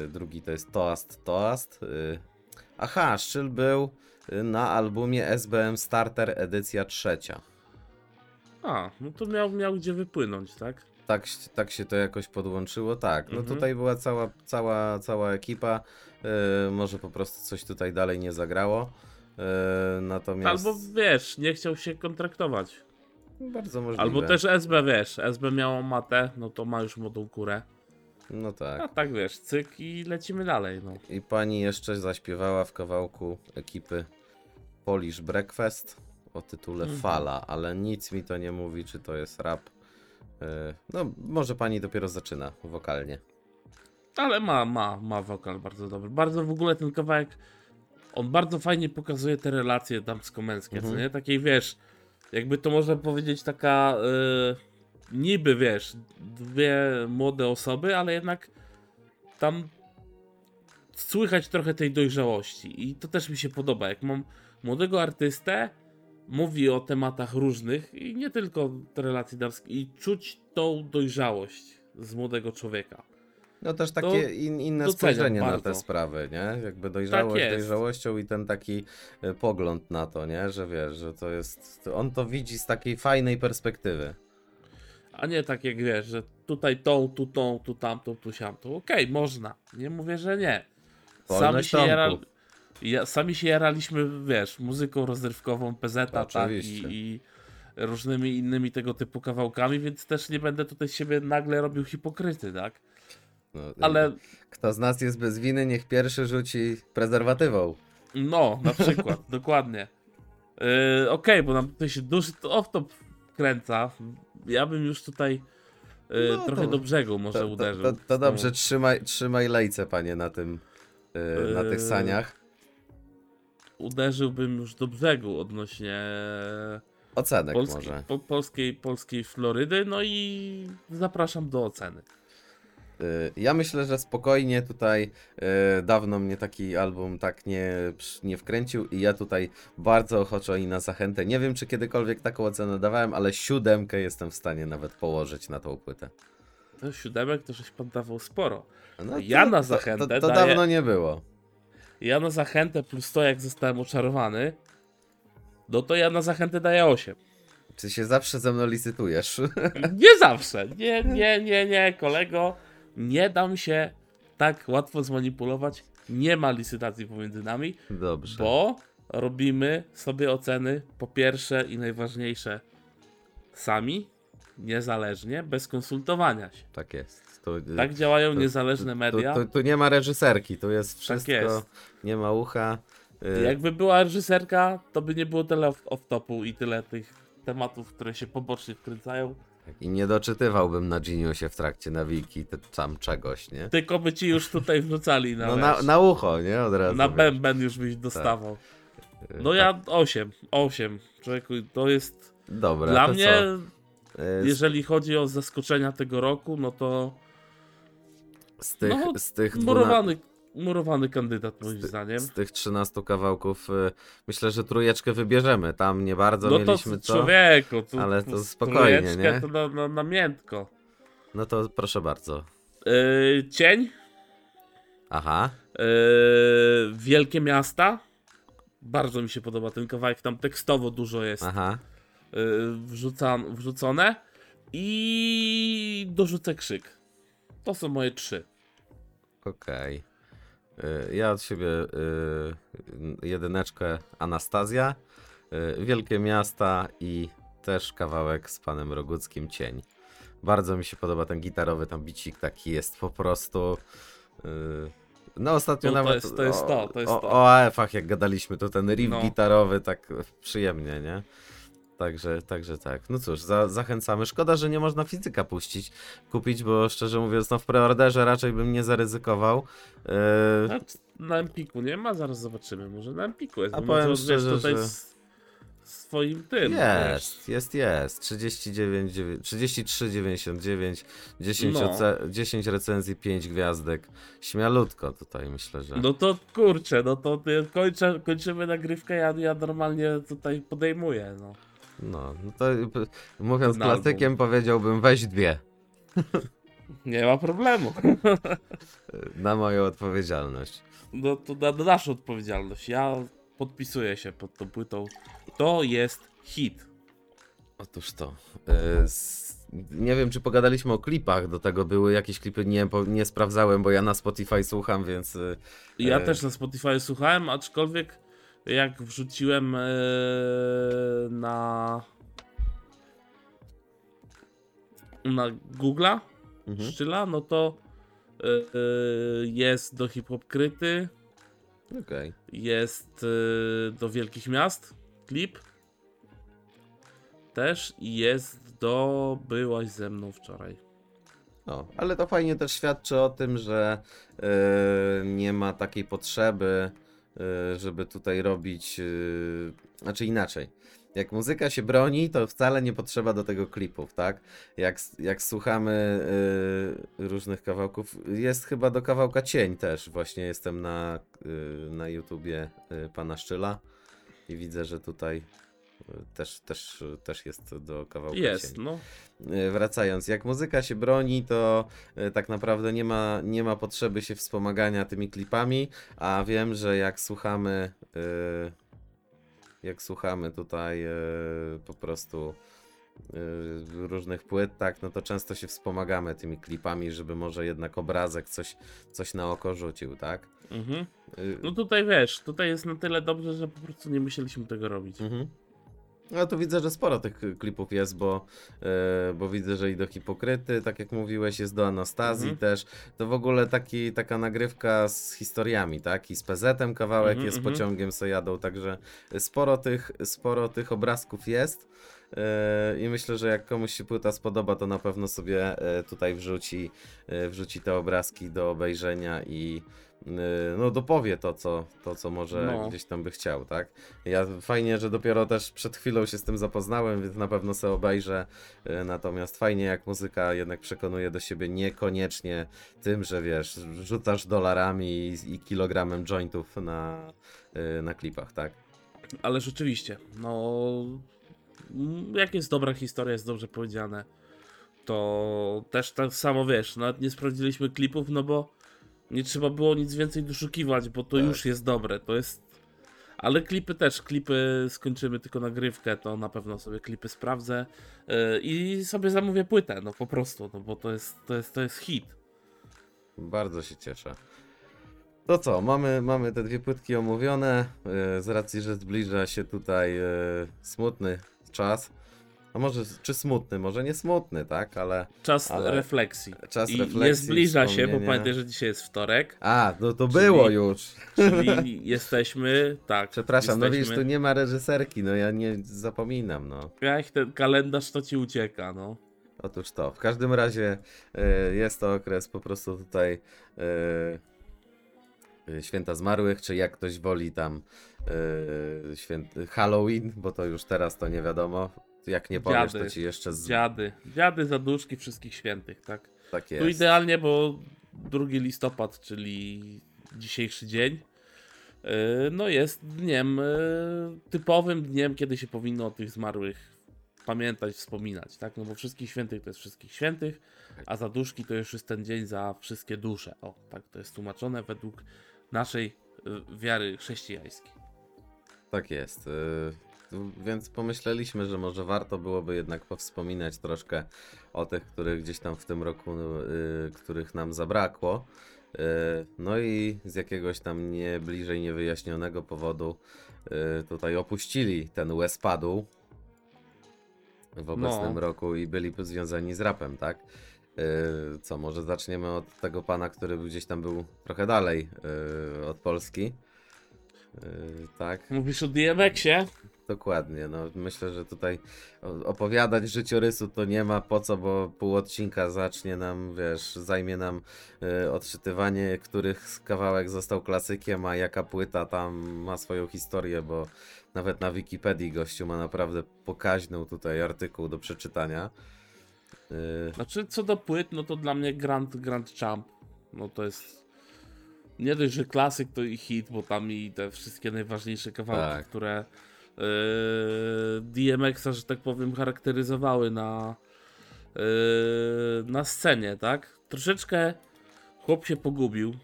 drugi to jest Toast Toast. Aha, Szczyl był na albumie SBM Starter edycja trzecia. a, no to miał, miał gdzie wypłynąć, tak? Tak, tak się to jakoś podłączyło, tak. No Mhm. tutaj była cała, cała, cała ekipa. Yy, może po prostu coś tutaj dalej nie zagrało. Yy, natomiast. Albo wiesz, nie chciał się kontraktować. Bardzo możliwe. Albo też SB, wiesz, SB miało matę, no to ma już młodą kurę. No A tak. tak wiesz, cyk i lecimy dalej, no. I pani jeszcze zaśpiewała w kawałku ekipy Polish Breakfast o tytule Mhm. Fala, ale nic mi to nie mówi, czy to jest rap. Y, No, może pani dopiero zaczyna wokalnie. Ale ma, ma, ma wokal bardzo dobry. Bardzo w ogóle ten kawałek, on bardzo fajnie pokazuje te relacje damsko-męskie, Mhm. co nie? Takiej, wiesz, jakby to można powiedzieć taka y, niby, wiesz, dwie młode osoby, ale jednak tam słychać trochę tej dojrzałości i to też mi się podoba. Jak mam młodego artystę, mówi o tematach różnych i nie tylko te relacje damskie i czuć tą dojrzałość z młodego człowieka. No też takie To in, inne spojrzenie na te sprawy, nie? Jakby dojrzałość jest. dojrzałością i ten taki e, pogląd na to, nie? Że wiesz, że to jest, on to widzi z takiej fajnej perspektywy. A nie tak jak wiesz, że tutaj tą, tu tą, tu tamtą, tu siamtą. Okej, można. Nie mówię, że nie. Wolność się, jara... ja, sami się jaraliśmy, wiesz, muzyką rozrywkową, PZ, tak, i, i różnymi innymi tego typu kawałkami, więc też nie będę tutaj z siebie nagle robił hipokryty, tak? No, Ale Kto z nas jest bez winy, niech pierwszy rzuci prezerwatywą. no, na przykład, dokładnie. Yy, Okej, bo nam tutaj się duży off-top kręca. Ja bym już tutaj yy, No, trochę to- do brzegu może To, to, uderzył. to, to tą- dobrze, trzymaj, trzymaj lejce, panie, na tym, e, na tych saniach. Uderzyłbym już do brzegu odnośnie Ocenek polskiej, może. po, polskiej, polskiej Florydy, no i zapraszam do oceny. Y, Ja myślę, że spokojnie tutaj y, dawno mnie taki album tak nie, nie wkręcił i ja tutaj bardzo ochoczo i na zachętę. Nie wiem, czy kiedykolwiek taką ocenę dawałem, ale siódemkę jestem w stanie nawet położyć na tą płytę. To siódemek to żeś pan dawał sporo. No, Ja na to, zachętę To, to, to daję- dawno nie było. Ja na zachętę plus to, jak zostałem oczarowany, no to ja na zachętę daję 8. Czy się zawsze ze mną licytujesz? Nie zawsze. Nie, nie, nie, nie, kolego. Nie dam się tak łatwo zmanipulować. Nie ma licytacji pomiędzy nami. Dobrze. Bo robimy sobie oceny po pierwsze i najważniejsze sami, niezależnie, bez konsultowania się. Tak jest. Tu, Tak działają tu- niezależne media. Tu, tu nie ma reżyserki, tu jest wszystko, jest. nie ma ucha. y, Jakby była reżyserka, to by nie było tyle off- off-topu i tyle tych tematów, które się pobocznie wkręcają. I nie doczytywałbym na Geniusie w trakcie nawiki tam czegoś, nie? Tylko by ci już tutaj wrzucali na, No na, na ucho, nie? Od razu. na wiesz. bęben już byś dostawał. Y, No tak. ja 8, 8. Człowieku, to jest Dobra, dla to mnie, co? Y, jeżeli chodzi o zaskoczenia tego roku, no to Z tych, no, z tych, murowany, murowany kandydat moim z, ty- zdaniem. z tych 13 kawałków y, myślę, że trójeczkę wybierzemy. Tam nie bardzo No to mieliśmy co. człowieku, tu, ale to spokojnie, nie? To na, na, na miętko. No to proszę bardzo. Yy, cień, Aha. yy, wielkie miasta. Bardzo mi się podoba ten kawałek, tam tekstowo dużo jest Aha. yy, wrzuca, wrzucone. I dorzucę krzyk. To są moje trzy. Okej. Y, Ja od siebie y, jedyneczkę Anastazja, y, Wielkie Miasta i też kawałek z panem Roguckim Cień. Bardzo mi się podoba ten gitarowy tam bicik taki jest po prostu. y, No ostatnio No to nawet jest- to jest to, to jest o, to. o AF-ach jak gadaliśmy, to ten riff No. gitarowy tak przyjemnie, nie? Także, także tak. No cóż, za, zachęcamy. Szkoda, że nie można fizyka puścić, kupić, bo szczerze mówiąc, no w preorderze raczej bym nie zaryzykował. Yy, Na, Empiku nie ma, zaraz zobaczymy. Może na Empiku jest. A powiem szczerze, tutaj że- z swoim tym. jest, jest, jest. 39, 33,99, 10, No. oce- 10 recenzji, 5 gwiazdek. Śmialutko tutaj myślę, że. No to kurczę, no to kończę, kończymy nagrywkę, ja, ja normalnie tutaj podejmuję, no. No, no to mówiąc album. klasykiem powiedziałbym weź dwie Nie ma problemu. na moją odpowiedzialność. No to na, na naszą odpowiedzialność. Ja podpisuję się pod tą płytą. To jest hit. Otóż to. s- Nie wiem, czy pogadaliśmy o klipach. Do tego były jakieś klipy, nie, nie sprawdzałem, bo ja na Spotify słucham, więc. y, Ja E. też na Spotify słuchałem, aczkolwiek jak wrzuciłem e, na na Google'a Mhm. Szczyla, no to e, jest do hip-hop kryty Okej. Jest y, do Wielkich Miast klip. Też i jest do Byłaś ze mną wczoraj. No, ale to fajnie też świadczy o tym, że e, nie ma takiej potrzeby, żeby tutaj robić. e, znaczy inaczej. Jak muzyka się broni, to wcale nie potrzeba do tego klipów, tak? Jak, jak słuchamy e, różnych kawałków, jest chyba do kawałka cień też. Właśnie jestem na, e, na YouTubie e, pana Szczyla i widzę, że tutaj e, też, też, też jest do kawałka. Jest, no. E, wracając, jak muzyka się broni, to e, tak naprawdę nie ma, nie ma potrzeby się wspomagania tymi klipami, a wiem, że jak słuchamy e, jak słuchamy tutaj po prostu różnych płyt, tak, no to często się wspomagamy tymi klipami, żeby może jednak obrazek coś, coś na oko rzucił, tak? Mhm. No tutaj wiesz, tutaj jest na tyle dobrze, że po prostu nie musieliśmy tego robić. Mhm. No to widzę, że sporo tych klipów jest, bo, e, bo widzę, że i do Hipokryty, tak jak mówiłeś, jest do Anastazji Mhm. też. To w ogóle taki, taka nagrywka z historiami, tak? I z PZ-em kawałek Mhm, jest mhm. pociągiem co jadą, także sporo tych, sporo tych obrazków jest. E, I myślę, że jak komuś się płyta spodoba, to na pewno sobie e, tutaj wrzuci, e, wrzuci te obrazki do obejrzenia i no dopowie to, co, to, co może No. gdzieś tam by chciał, tak? Ja fajnie, że dopiero też przed chwilą się z tym zapoznałem, więc na pewno sobie obejrzę. Natomiast fajnie, jak muzyka jednak przekonuje do siebie niekoniecznie tym, że wiesz, rzucasz dolarami i, i kilogramem jointów na, na klipach, tak? Ale rzeczywiście, no. Jak jest dobra historia, jest dobrze powiedziane, to też tak samo wiesz, nawet nie sprawdziliśmy klipów, no bo nie trzeba było nic więcej doszukiwać, bo to Tak. już jest dobre. To jest. Ale klipy też, klipy skończymy tylko nagrywkę, to na pewno sobie klipy sprawdzę yy, i sobie zamówię płytę, no po prostu, no bo to jest, to jest, to jest hit. Bardzo się cieszę. To co, mamy, mamy te dwie płytki omówione. e, Z racji, że zbliża się tutaj e, smutny czas. A może, czy smutny? Może nie smutny, tak? Ale Czas Ale refleksji. czas I refleksji. nie zbliża się, bo pamiętaj, że dzisiaj jest wtorek, A, no to Czyli- było już. czyli jesteśmy, tak. Przepraszam, no jesteśmy, widzisz, tu nie ma reżyserki, no ja nie zapominam, no. Jak ten kalendarz to ci ucieka, no. Otóż to. W każdym razie e, jest to okres po prostu tutaj e, święta zmarłych, czy jak ktoś woli tam święty Halloween, bo to już teraz to nie wiadomo. Jak nie powiesz, Dziady. to ci jeszcze z... Dziady. Dziady, zaduszki wszystkich świętych, tak? tak Tu jest. idealnie, bo 2 listopad, czyli dzisiejszy dzień, yy, no jest dniem yy, typowym dniem, kiedy się powinno o tych zmarłych pamiętać, wspominać, tak? No bo wszystkich świętych to jest wszystkich świętych, a zaduszki to już jest ten dzień za wszystkie dusze. O, tak to jest tłumaczone według naszej yy, wiary chrześcijańskiej. Tak jest. y, Więc pomyśleliśmy, że może warto byłoby jednak powspominać troszkę o tych, których gdzieś tam w tym roku, y, których nam zabrakło. Y, No i z jakiegoś tam nie bliżej niewyjaśnionego powodu tutaj opuścili ten łez-padł w obecnym No. roku i byli związani z rapem, tak? Co, może zaczniemy od tego pana, który gdzieś tam był trochę dalej od Polski. Y, Tak, Mówisz o DMX-ie? Dokładnie, no myślę, że tutaj opowiadać życiorysu to nie ma po co, bo pół odcinka zacznie nam, wiesz, zajmie nam y, odczytywanie, których kawałek został klasykiem, a jaka płyta tam ma swoją historię, bo nawet na Wikipedii gościu ma naprawdę pokaźną tutaj artykuł do przeczytania. Y, Znaczy, co do płyt, no to dla mnie Grand, Grand Champ, no to jest nie dość, że klasyk to i hit, bo tam i te wszystkie najważniejsze kawałki, Tak. które yy, DMX-a, że tak powiem, charakteryzowały na, yy, na scenie, tak? Troszeczkę chłop się pogubił yy,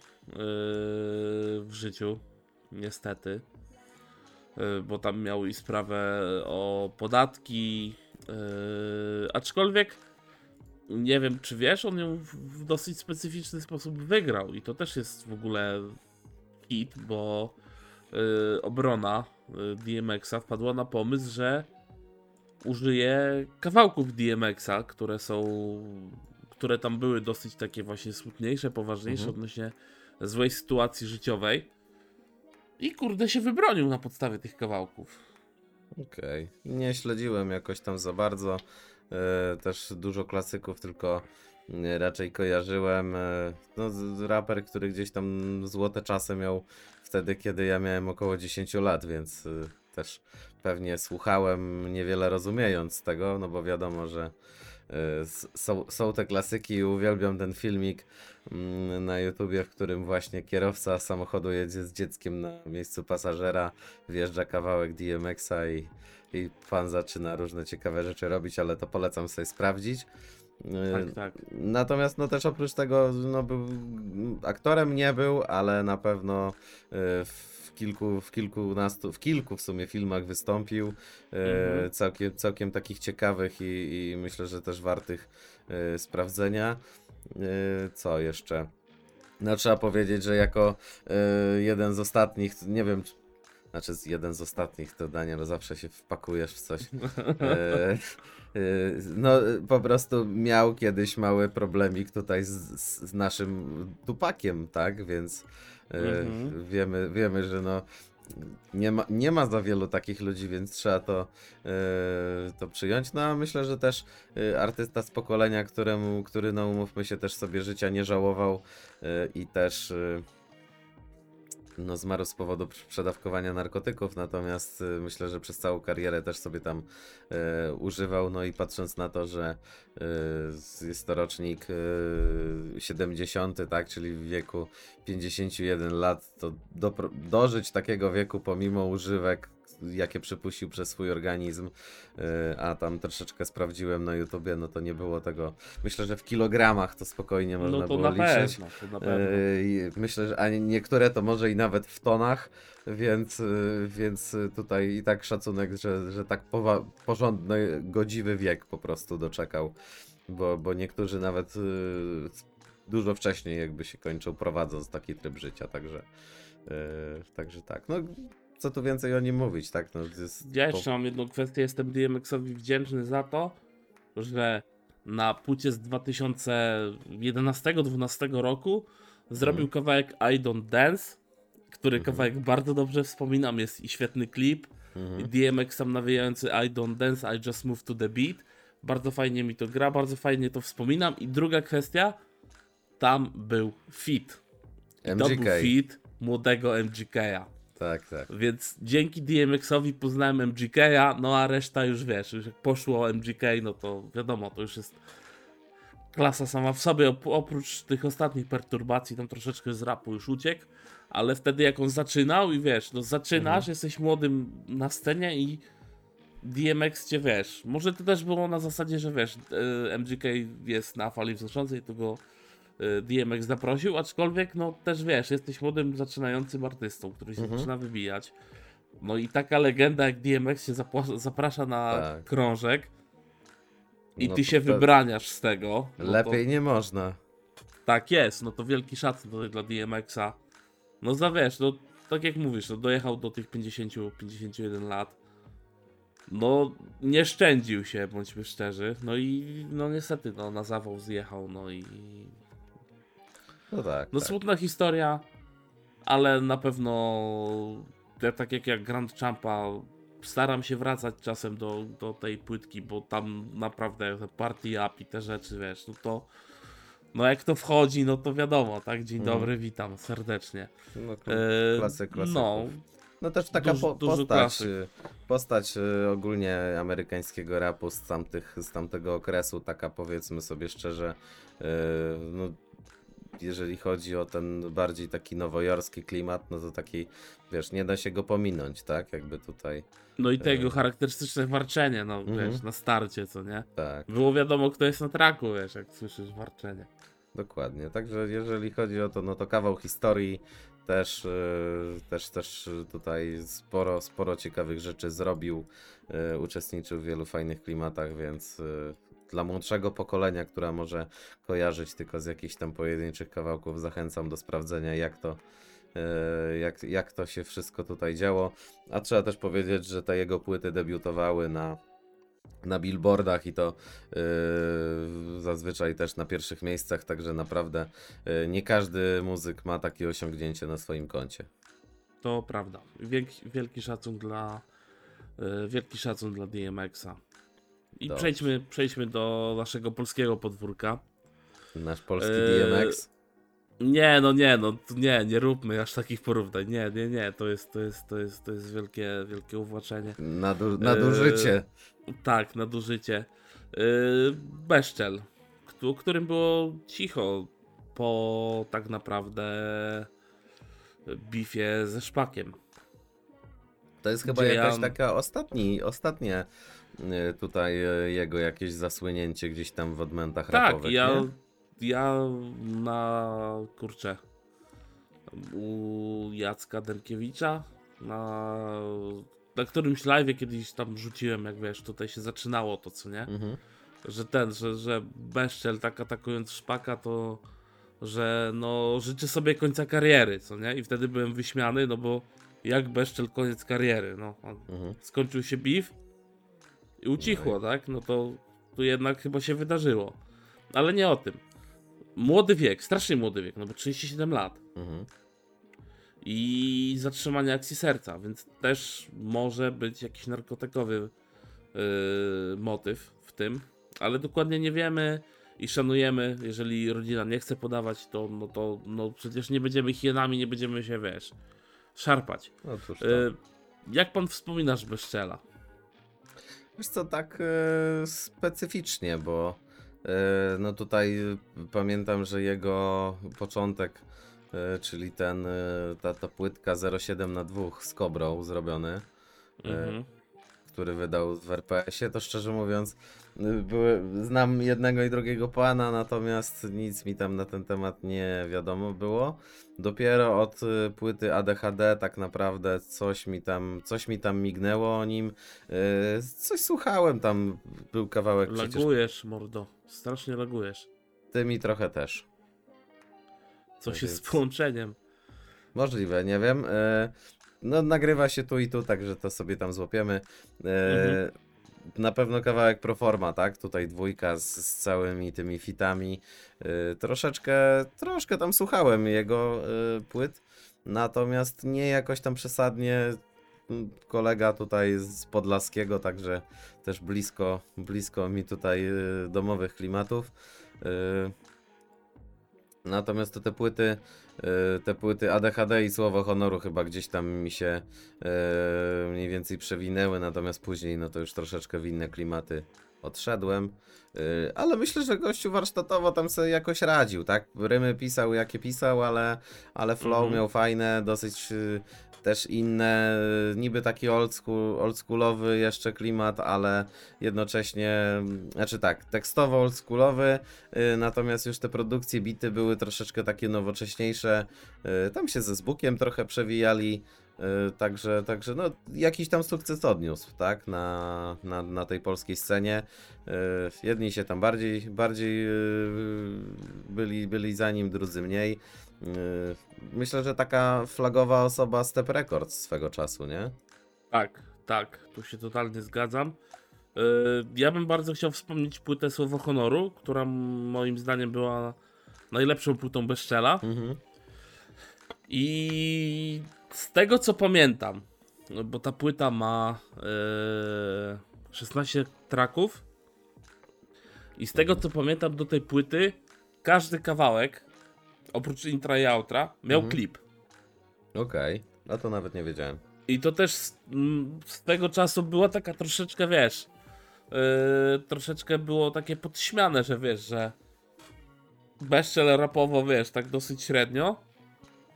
w życiu, niestety, yy, bo tam miał i sprawę o podatki, yy, aczkolwiek nie wiem, czy wiesz, on ją w, dosyć specyficzny sposób wygrał i to też jest w ogóle hit, bo y, obrona y, DMX-a wpadła na pomysł, że użyje kawałków DMX-a, które są, które tam były dosyć takie właśnie smutniejsze, poważniejsze Mhm. odnośnie złej sytuacji życiowej. I kurde się wybronił na podstawie tych kawałków. Okej. Nie śledziłem jakoś tam za bardzo. E, też dużo klasyków, tylko e, raczej kojarzyłem. E, no, raper, który gdzieś tam złote czasy miał wtedy, kiedy ja miałem około 10 lat, więc też pewnie słuchałem, niewiele rozumiejąc tego, no bo wiadomo, że są, są te klasyki i uwielbiam ten filmik mm, na YouTubie, w którym właśnie kierowca samochodu jedzie z dzieckiem na miejscu pasażera, wjeżdża kawałek DMX-a i, i pan zaczyna różne ciekawe rzeczy robić, ale to polecam sobie sprawdzić. Tak, Y, tak. Natomiast no też oprócz tego no, był, aktorem nie był, ale na pewno y, w kilku, w kilkunastu, w kilku w sumie filmach wystąpił. y, Mhm. Całkiem, całkiem takich ciekawych i, i myślę, że też wartych sprawdzenia. Co jeszcze? No trzeba powiedzieć, że jako y, jeden z ostatnich, nie wiem, znaczy jeden z ostatnich, to Daniel zawsze się wpakujesz w coś. E, e, no po prostu miał kiedyś mały problemik tutaj z, z, naszym Tupakiem, tak? Więc e, Mhm. wiemy, wiemy, że no nie ma, nie ma za wielu takich ludzi, więc trzeba to, to przyjąć. No a myślę, że też artysta z pokolenia, któremu, który no umówmy się też sobie życia nie żałował i też no, zmarł z powodu przedawkowania narkotyków, natomiast y, myślę, że przez całą karierę też sobie tam e, używał. No i patrząc na to, że e, jest to rocznik e, 70, tak, czyli w wieku 51 lat, to dopro- dożyć takiego wieku pomimo używek, jakie przypuścił przez swój organizm, e, a tam troszeczkę sprawdziłem na YouTubie, no to nie było tego. Myślę, że w kilogramach to spokojnie można No to było na liczyć. pewno, to na pewno. I Myślę, że a niektóre to może i nawet w tonach, więc, e, więc tutaj i tak szacunek, że, że tak porządny, godziwy wiek po prostu doczekał, bo, bo niektórzy nawet dużo wcześniej jakby się kończą prowadząc taki tryb życia, także, także tak. No, co tu więcej o nim mówić, tak? No, jest Ja jeszcze mam jedną kwestię. Jestem DMX-owi wdzięczny za to, że na płycie z 2011-2012 roku zrobił Mhm. kawałek I Don't Dance, który Mhm. kawałek bardzo dobrze wspominam. Jest i świetny klip. Mhm. DMX tam nawijający I Don't Dance, I Just Move to the Beat. Bardzo fajnie mi to gra, bardzo fajnie to wspominam. I druga kwestia, tam był fit. I to był fit młodego MGK-a. Tak, tak. Więc dzięki DMX-owi poznałem MGK-a, no a reszta już wiesz, już jak poszło MGK, no to wiadomo, to już jest klasa sama w sobie. Op- oprócz tych ostatnich perturbacji, tam troszeczkę z rapu już uciekł, ale wtedy jak on zaczynał i wiesz, no zaczynasz, Mhm. jesteś młodym na scenie i DMX cię wiesz. Może to też było na zasadzie, że wiesz, e, MGK jest na fali wznoszącej, to go DMX zaprosił, aczkolwiek no też wiesz, jesteś młodym, zaczynającym artystą, który się Mhm. zaczyna wybijać. No i taka legenda jak DMX się zaprasza na Tak. krążek i No ty to się wybraniasz z tego. No Lepiej nie można. To, tak jest, no to wielki szacun tutaj dla DMX-a. No za wiesz, no tak jak mówisz, no dojechał do tych 50-51 lat. No nie szczędził się, bądźmy szczerzy. No i no niestety no, na zawał zjechał, no i No tak. no tak. smutna historia, ale na pewno ja, tak jak jak Grand Champa staram się wracać czasem do, do tej płytki, bo tam naprawdę te party up i te rzeczy, wiesz, no to no jak to wchodzi, no to wiadomo, tak? Dzień Mhm. dobry, witam serdecznie. No, E, klasy klasyków. no, No też taka Duż- po, duży postać, klasyk. y, postać y, ogólnie amerykańskiego rapu z, tamtych, z tamtego okresu, taka powiedzmy sobie szczerze, no, jeżeli chodzi o ten bardziej taki nowojorski klimat, no to taki, wiesz, nie da się go pominąć, tak? Jakby tutaj, no i tego E. charakterystyczne warczenie, no Mhm. wiesz, na starcie, co nie? tak, Było wiadomo, kto jest na traku, wiesz, jak słyszysz warczenie. dokładnie. Także jeżeli chodzi o to, no to kawał historii, też, y, też, też tutaj sporo, sporo ciekawych rzeczy zrobił, y, uczestniczył w wielu fajnych klimatach, więc y, dla młodszego pokolenia, która może kojarzyć tylko z jakichś tam pojedynczych kawałków, zachęcam do sprawdzenia, jak to, y, jak, jak to się wszystko tutaj działo. A trzeba też powiedzieć, że te jego płyty debiutowały na na billboardach i to yy, zazwyczaj też na pierwszych miejscach, także naprawdę yy, nie każdy muzyk ma takie osiągnięcie na swoim koncie. to prawda. Wielki, wielki szacun dla e, wielki szacun dla DMX-a. I Dobrze. przejdźmy, przejdźmy do naszego polskiego podwórka. Nasz polski Eee, DMX. Nie, no nie, no nie, nie róbmy aż takich porównań. Nie, nie, nie, to jest, to jest, to jest, to jest wielkie, wielkie uwłaczenie. Nadu, nadużycie. Tak, nadużycie. Yy, Beszczel, któ- którym było cicho po tak naprawdę bifie ze szpakiem. To jest chyba jakaś ja- taka ostatni, ostatnie y, tutaj y, jego jakieś zasłynięcie gdzieś tam w odmętach Tak, rapowych, ja, nie? ja na kurczę u Jacka Derkiewicza na, na którymś live kiedyś tam rzuciłem, jak wiesz, tutaj się zaczynało to, co nie? Mhm. że ten, że, że Beszczel tak atakując szpaka, to że no życzy sobie końca kariery, co nie? I wtedy byłem wyśmiany, no bo jak Beszczel koniec kariery, no. Mhm. Skończył się beef i ucichło, tak? No to tu jednak chyba się wydarzyło. Ale nie o tym. Młody wiek, strasznie młody wiek, no bo 37 lat. Mhm. I zatrzymanie akcji serca, więc też może być jakiś narkotykowy yy, motyw w tym, ale dokładnie nie wiemy i szanujemy. Jeżeli rodzina nie chce podawać, to no to no przecież nie będziemy hienami, nie będziemy się wiesz, szarpać. No cóż. Yy, jak pan wspominasz Beszczela? Wiesz co, tak e, specyficznie, bo e, no tutaj e, pamiętam, że jego początek, e, czyli ten, e, ta, ta płytka 07 na 2 z Kobrą zrobiony, Mhm. który wydał w RPS-ie, to szczerze mówiąc, były, znam jednego i drugiego pana, natomiast nic mi tam na ten temat nie wiadomo było. Dopiero od y, płyty ADHD tak naprawdę coś mi tam, coś mi tam mignęło o nim. y, Coś słuchałem tam, był kawałek przecież. Lagujesz, mordo. Strasznie lagujesz. Ty mi trochę też. Coś Tak jest jest. z połączeniem. Możliwe, nie wiem. E, No, nagrywa się tu i tu, także to sobie tam złapiemy. Mhm. Na pewno kawałek Proforma, tak? Tutaj dwójka z, z całymi tymi fitami. E, Troszeczkę, troszkę tam słuchałem jego e, płyt, natomiast nie jakoś tam przesadnie. Mm, Kolega tutaj z Podlaskiego, także też blisko, blisko mi tutaj e, domowych klimatów. E, Natomiast to te płyty, y, te płyty ADHD i Słowo Honoru chyba gdzieś tam mi się y, mniej więcej przewinęły, natomiast później no to już troszeczkę w inne klimaty odszedłem. Y, Ale myślę, że gościu warsztatowo tam sobie jakoś radził, tak? Rymy pisał jakie pisał, ale, ale flow Mhm. miał fajne, dosyć też inne, niby taki old school, oldschoolowy jeszcze klimat, ale jednocześnie, znaczy tak, tekstowo oldschoolowy, y, natomiast już te produkcje bity były troszeczkę takie nowocześniejsze, y, tam się ze Zbukiem trochę przewijali, także, także no jakiś tam sukces odniósł, tak, na, na, na tej polskiej scenie. Y, Jedni się tam bardziej, bardziej y, byli, byli za nim, drudzy mniej. Y, Myślę, że taka flagowa osoba Step Records swego czasu, nie? Tak, tak, tu się totalnie zgadzam. Ja bym bardzo chciał wspomnieć płytę Słowo Honoru, która moim zdaniem była najlepszą płytą Beszczela. Mhm. I z tego co pamiętam, no bo ta płyta ma yy, 16 traków. I z tego co pamiętam do tej płyty, każdy kawałek, oprócz intra i outra, miał Mhm. klip. Okej, no to nawet nie wiedziałem. I to też z, mm, z tego czasu była taka troszeczkę, wiesz, yy, troszeczkę było takie podśmiane, że wiesz, że Beszczel rapowo, wiesz, tak dosyć średnio,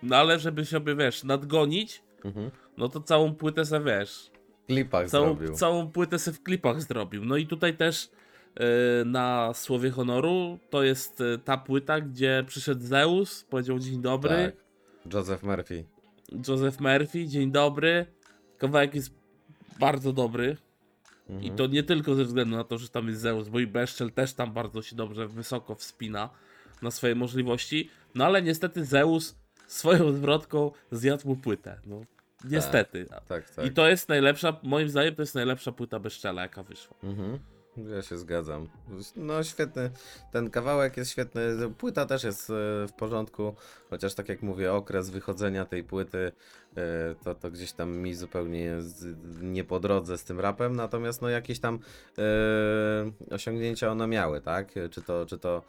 no ale żeby sobie, wiesz, nadgonić, Mhm. no to całą płytę se, wiesz, W klipach całą, zrobił. całą płytę se w klipach zrobił. No i tutaj też yy, na Słowie Honoru to jest yy, ta płyta, gdzie przyszedł Zeus, powiedział dzień dobry, Tak. Joseph Murphy. Joseph Murphy, dzień dobry. Kawałek jest bardzo dobry. Mhm. I to nie tylko ze względu na to, że tam jest Zeus, bo i Beszczel też tam bardzo się dobrze, wysoko wspina na swoje możliwości. No ale niestety Zeus swoją zwrotką zjadł mu płytę. No, niestety. Tak, tak. I to jest najlepsza, moim zdaniem to jest najlepsza płyta Beszczela, jaka wyszła. Mhm. Ja się zgadzam. No świetny, ten kawałek jest świetny, płyta też jest e, w porządku, chociaż tak jak mówię, okres wychodzenia tej płyty to, to gdzieś tam mi zupełnie nie po drodze z tym rapem, natomiast no jakieś tam e, osiągnięcia one miały, tak? Czy to, czy to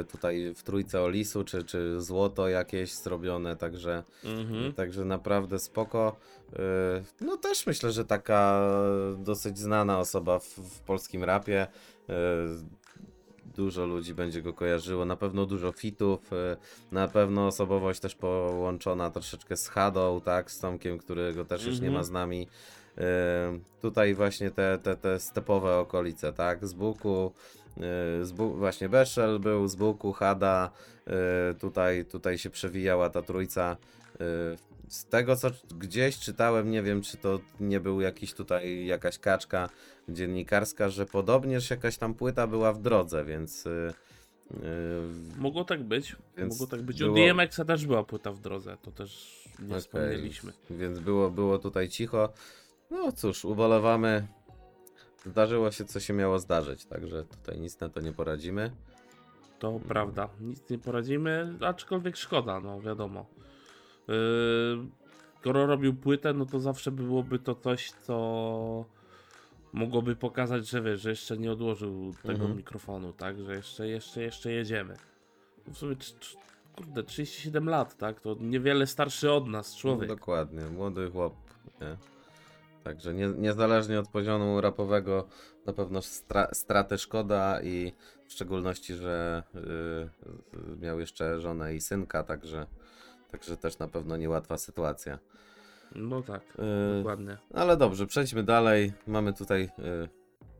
e, tutaj w Trójce Olisu, czy, czy złoto jakieś zrobione, także, Mhm. także naprawdę spoko. E, No też myślę, że taka dosyć znana osoba w, w polskim rapie. Dużo ludzi będzie go kojarzyło, na pewno dużo fitów, e, na pewno osobowość też połączona troszeczkę z Hadą, tak, z Tomkiem, którego też już nie Mhm. ma z nami. E, Tutaj właśnie te, te, te stepowe okolice, tak, z Buku, e, z Bu- właśnie Beszel był, z Buku, Hada, tutaj, tutaj się przewijała ta trójca. Z tego co gdzieś czytałem, nie wiem czy to nie był jakiś tutaj jakaś kaczka dziennikarska, że podobnież jakaś tam płyta była w drodze, więc. Yy, Mogło tak być. Mogło tak być. było- U DMX-a też była płyta w drodze, to też nie okej, wspomnieliśmy. Więc było, było tutaj cicho. No cóż, ubolewamy. Zdarzyło się, co się miało zdarzyć, także tutaj nic na to nie poradzimy. To prawda, nic nie poradzimy, aczkolwiek szkoda, no wiadomo. Yy, skoro robił płytę, no to zawsze byłoby to coś, co mogłoby pokazać, że wiesz, że jeszcze nie odłożył tego Mhm. mikrofonu, tak? Że jeszcze, jeszcze, jeszcze jedziemy. W sumie, kurde, 37 lat, tak? To niewiele starszy od nas człowiek. No, dokładnie, młody chłop. Nie? Także nie, niezależnie od poziomu rapowego, na pewno stra, straty szkoda i w szczególności, że yy, miał jeszcze żonę i synka, także, także też na pewno niełatwa sytuacja. No tak, Yy, dokładnie. ale dobrze, przejdźmy dalej. Mamy tutaj y,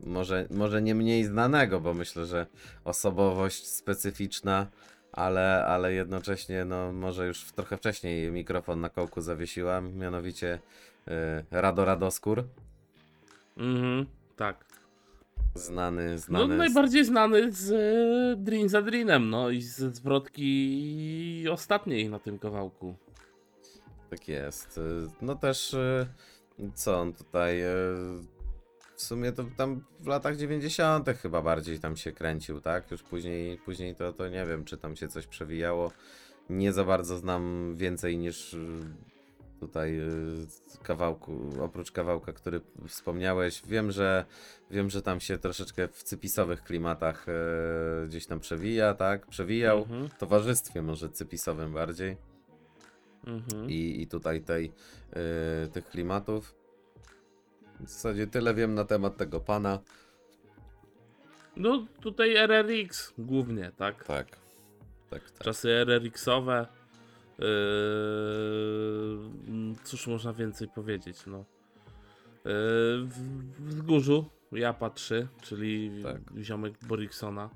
może, może nie mniej znanego, bo myślę, że osobowość specyficzna, ale, ale jednocześnie no, może już trochę wcześniej mikrofon na kołku zawiesiłam, mianowicie y, Rado Radoskór, Mhm, tak. Znany, No znany z- najbardziej znany z e, Dream za Dreamem, no i ze zwrotki ostatniej na tym kawałku. Tak jest. Y, No też y, co on tutaj w sumie to tam w latach 90. chyba bardziej tam się kręcił, tak? Już później, później to, to nie wiem, czy tam się coś przewijało. Nie za bardzo znam więcej niż tutaj y, kawałku, oprócz kawałka, który wspomniałeś. Wiem, że wiem, że tam się troszeczkę w cypisowych klimatach y, gdzieś tam przewija, tak? Przewijał. Mhm, W towarzystwie może cypisowym bardziej mhm. i, i tutaj tej, y, tych klimatów. W zasadzie tyle wiem na temat tego pana. No tutaj RRX głównie, tak? Tak. Tak, tak. Czasy RRX-owe. Yy, cóż można więcej powiedzieć, no. Yy, w w Wzgórzu Japa 3, czyli Tak. ziomek Boriksona.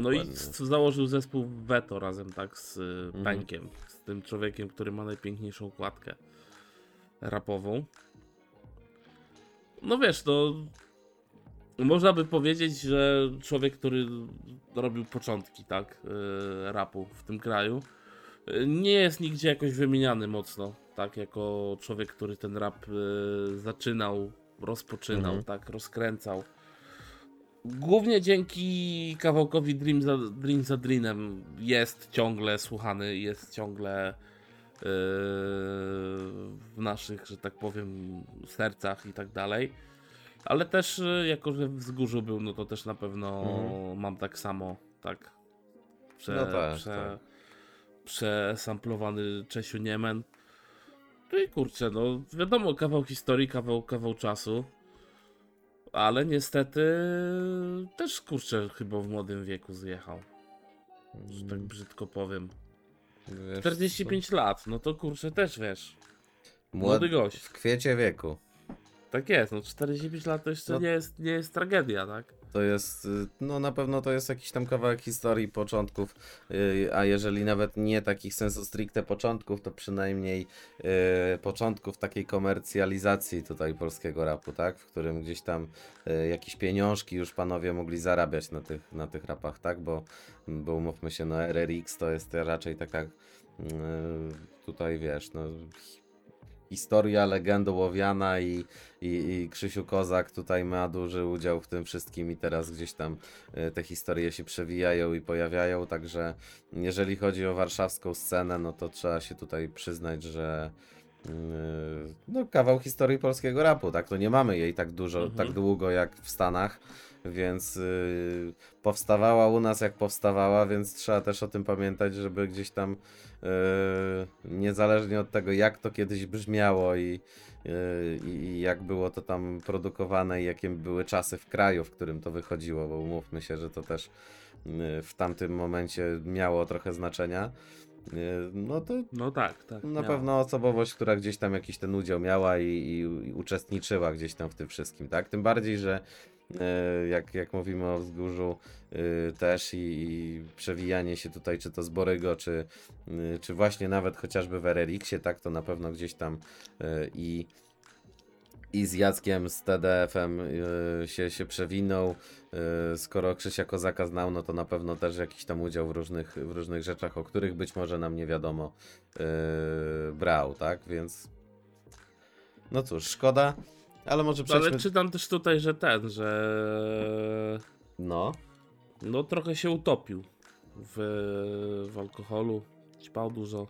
No i założył zespół Veto razem tak z y, Mhm. Z tym człowiekiem, który ma najpiękniejszą okładkę rapową. No wiesz, no można by powiedzieć, że człowiek, który robił początki, tak, y, rapu w tym kraju, y, nie jest nigdzie jakoś wymieniany mocno, tak, jako człowiek, który ten rap y, zaczynał, rozpoczynał, Mhm. tak, rozkręcał. Głównie dzięki kawałkowi Dream za, Dream za Dreamem jest ciągle słuchany, jest ciągle w naszych, że tak powiem, sercach i tak dalej. Ale też, yy, jako że w wzgórzu był, no to też na pewno Mhm. mam tak samo, tak. Prze, No tak, prze, tak. Przesamplowany Czesiu Niemen. No i kurczę, no wiadomo, kawał historii, kawał, kawał czasu. Ale niestety też kurczę chyba w młodym wieku zjechał, że tak brzydko powiem. Wiesz 45 lat, no to kurczę też wiesz. co? Młody Młod... gość. W kwiecie wieku. Tak jest, no 45 lat to jeszcze No. nie, jest, nie jest tragedia, tak? To jest, y, no na pewno to jest jakiś tam kawałek historii początków, y, a jeżeli nawet nie takich sensu stricte początków, to przynajmniej y, początków takiej komercjalizacji tutaj polskiego rapu, tak? W którym gdzieś tam jakieś pieniążki już panowie mogli zarabiać na tych, na tych rapach, tak? Bo, bo umówmy się, no RRX to jest raczej taka tutaj wiesz, no historia, legenda łowiana i, i, i Krzysiu Kozak tutaj ma duży udział w tym wszystkim i teraz gdzieś tam e, te historie się przewijają i pojawiają, także jeżeli chodzi o warszawską scenę, no to trzeba się tutaj przyznać, że yy, no, kawał historii polskiego rapu, tak? To nie mamy jej tak dużo, Mhm. tak długo jak w Stanach, więc yy, powstawała u nas jak powstawała, więc trzeba też o tym pamiętać, żeby gdzieś tam yy, niezależnie od tego jak to kiedyś brzmiało i, yy, i jak było to tam produkowane i jakie były czasy w kraju, w którym to wychodziło, bo umówmy się, że to też yy, w tamtym momencie miało trochę znaczenia. Yy, No to No tak, tak. na miała. pewno osobowość, która gdzieś tam jakiś ten udział miała i, i, i uczestniczyła gdzieś tam w tym wszystkim, tak? Tym bardziej, że jak, jak mówimy o wzgórzu e, też i, i przewijanie się tutaj, czy to z Borygo, czy, e, czy właśnie nawet chociażby w RRX-ie, tak? To na pewno gdzieś tam e, i i z Jackiem z TDF-em y, się, się przewinął. Y, skoro Krzysia Kozaka znał, no to na pewno też jakiś tam udział w różnych, w różnych rzeczach, o których być może nam nie wiadomo y, brał, tak? Więc no cóż, szkoda, ale może No, Ale przejdźmy... czytam też tutaj, że ten, że No, no trochę się utopił w, w alkoholu, ćpał dużo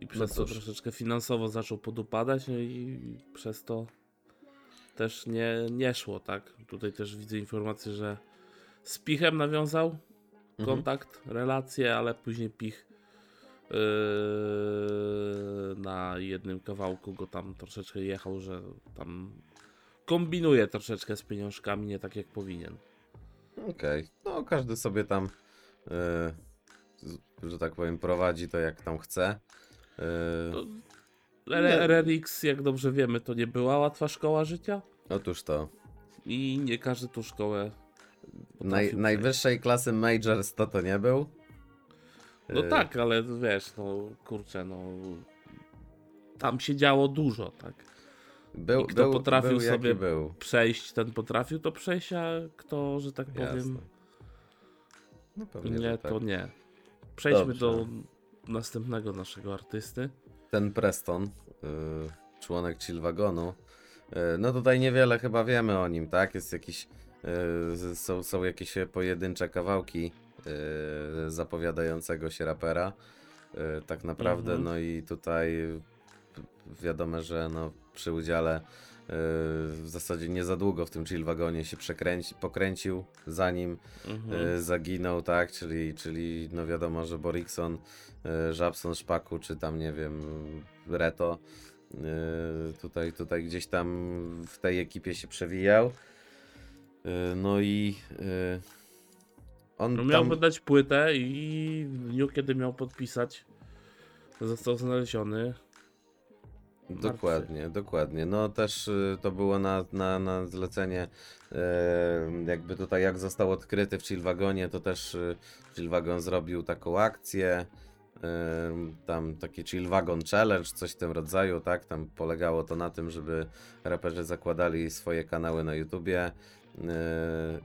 i przez to cóż. troszeczkę finansowo zaczął podupadać, no i przez to też nie, nie szło, tak? Tutaj też widzę informację, że z Pichem nawiązał mhm. kontakt, relacje, ale później Pich yy, na jednym kawałku go tam troszeczkę jechał, że tam kombinuje troszeczkę z pieniążkami, nie tak jak powinien. okej. No, każdy sobie tam, y, z- że tak powiem, prowadzi to jak tam chce. Y, Nie. RRX, jak dobrze wiemy, to nie była łatwa szkoła życia Otóż to. i nie każdy tą szkołę Naj, najwyższej klasy Majors to to nie był. No Y, tak, ale wiesz, no kurczę, no tam się działo dużo, tak? Był, I kto był, potrafił był, sobie. Przejść, ten potrafił to przejść, a kto, że tak powiem, Jasne. No pewnie, nie, tak. to nie. Przejdźmy Dobrze. do następnego naszego artysty. Ten Preston, y, członek Chill Wagonu, y, no tutaj niewiele chyba wiemy o nim, tak? Jest jakiś, y, są, są jakieś pojedyncze kawałki zapowiadającego się rapera. Y, tak naprawdę, Mhm. no i tutaj wiadomo, że no, przy udziale y, w zasadzie nie za długo w tym Chill Wagonie się przekręci, pokręcił, zanim Mhm. zaginął, tak? Czyli, czyli no wiadomo, że Borikson, Żabson, Szpaku, czy tam nie wiem, Reto tutaj, tutaj gdzieś tam w tej ekipie się przewijał. No i on No miał tam... wydać płytę i w dniu, kiedy miał podpisać, został znaleziony. Dokładnie, dokładnie. No też y, to było na, na, na zlecenie, e, jakby tutaj jak został odkryty w Chillwagonie, to też y, Chillwagon zrobił taką akcję, tam taki Chillwagon Challenge, coś w tym rodzaju, tak, tam polegało to na tym, żeby raperzy zakładali swoje kanały na YouTubie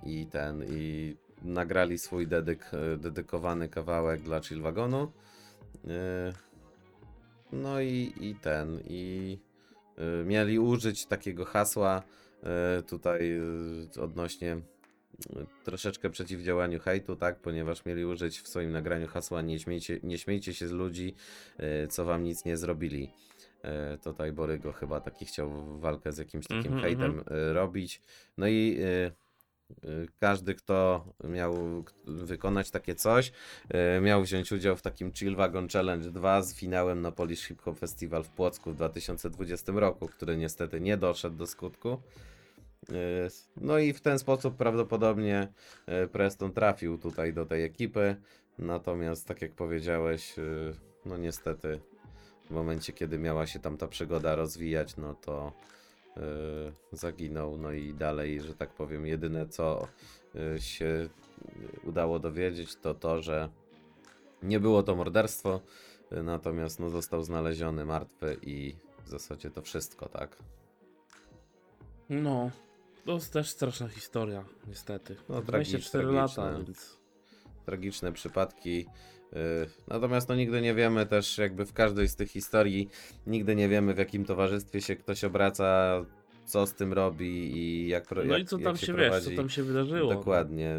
i ten, i nagrali swój dedyk, e, dedykowany kawałek dla Chillwagonu. E, no i, i ten, i y, mieli użyć takiego hasła tutaj odnośnie troszeczkę przeciwdziałaniu hejtu, tak, ponieważ mieli użyć w swoim nagraniu hasła nie śmiejcie, nie śmiejcie się z ludzi, co wam nic nie zrobili. Tutaj Borygo chyba taki chciał walkę z jakimś takim Mhm, hejtem y, robić. No i każdy, kto miał wykonać takie coś, e, miał wziąć udział w takim Chill Wagon Challenge 2 z finałem na Polish Hip Hop Festival w Płocku w 2020 roku, który niestety nie doszedł do skutku. E, No i w ten sposób prawdopodobnie Preston trafił tutaj do tej ekipy. Natomiast tak jak powiedziałeś, no niestety w momencie kiedy miała się tam ta przygoda rozwijać, no to zaginął. No i dalej, że tak powiem, jedyne co e, się udało dowiedzieć, to to, że nie było to morderstwo, y, natomiast no, został znaleziony martwy i w zasadzie to wszystko, tak? No, to jest też straszna historia, niestety. No, 24 tragiczna. lata, więc tragiczne przypadki. y, Natomiast no nigdy nie wiemy też jakby w każdej z tych historii, nigdy nie wiemy w jakim towarzystwie się ktoś obraca, co z tym robi i jak, pro- No i co jak tam się, wiesz, prowadzi. co tam się wydarzyło. Dokładnie.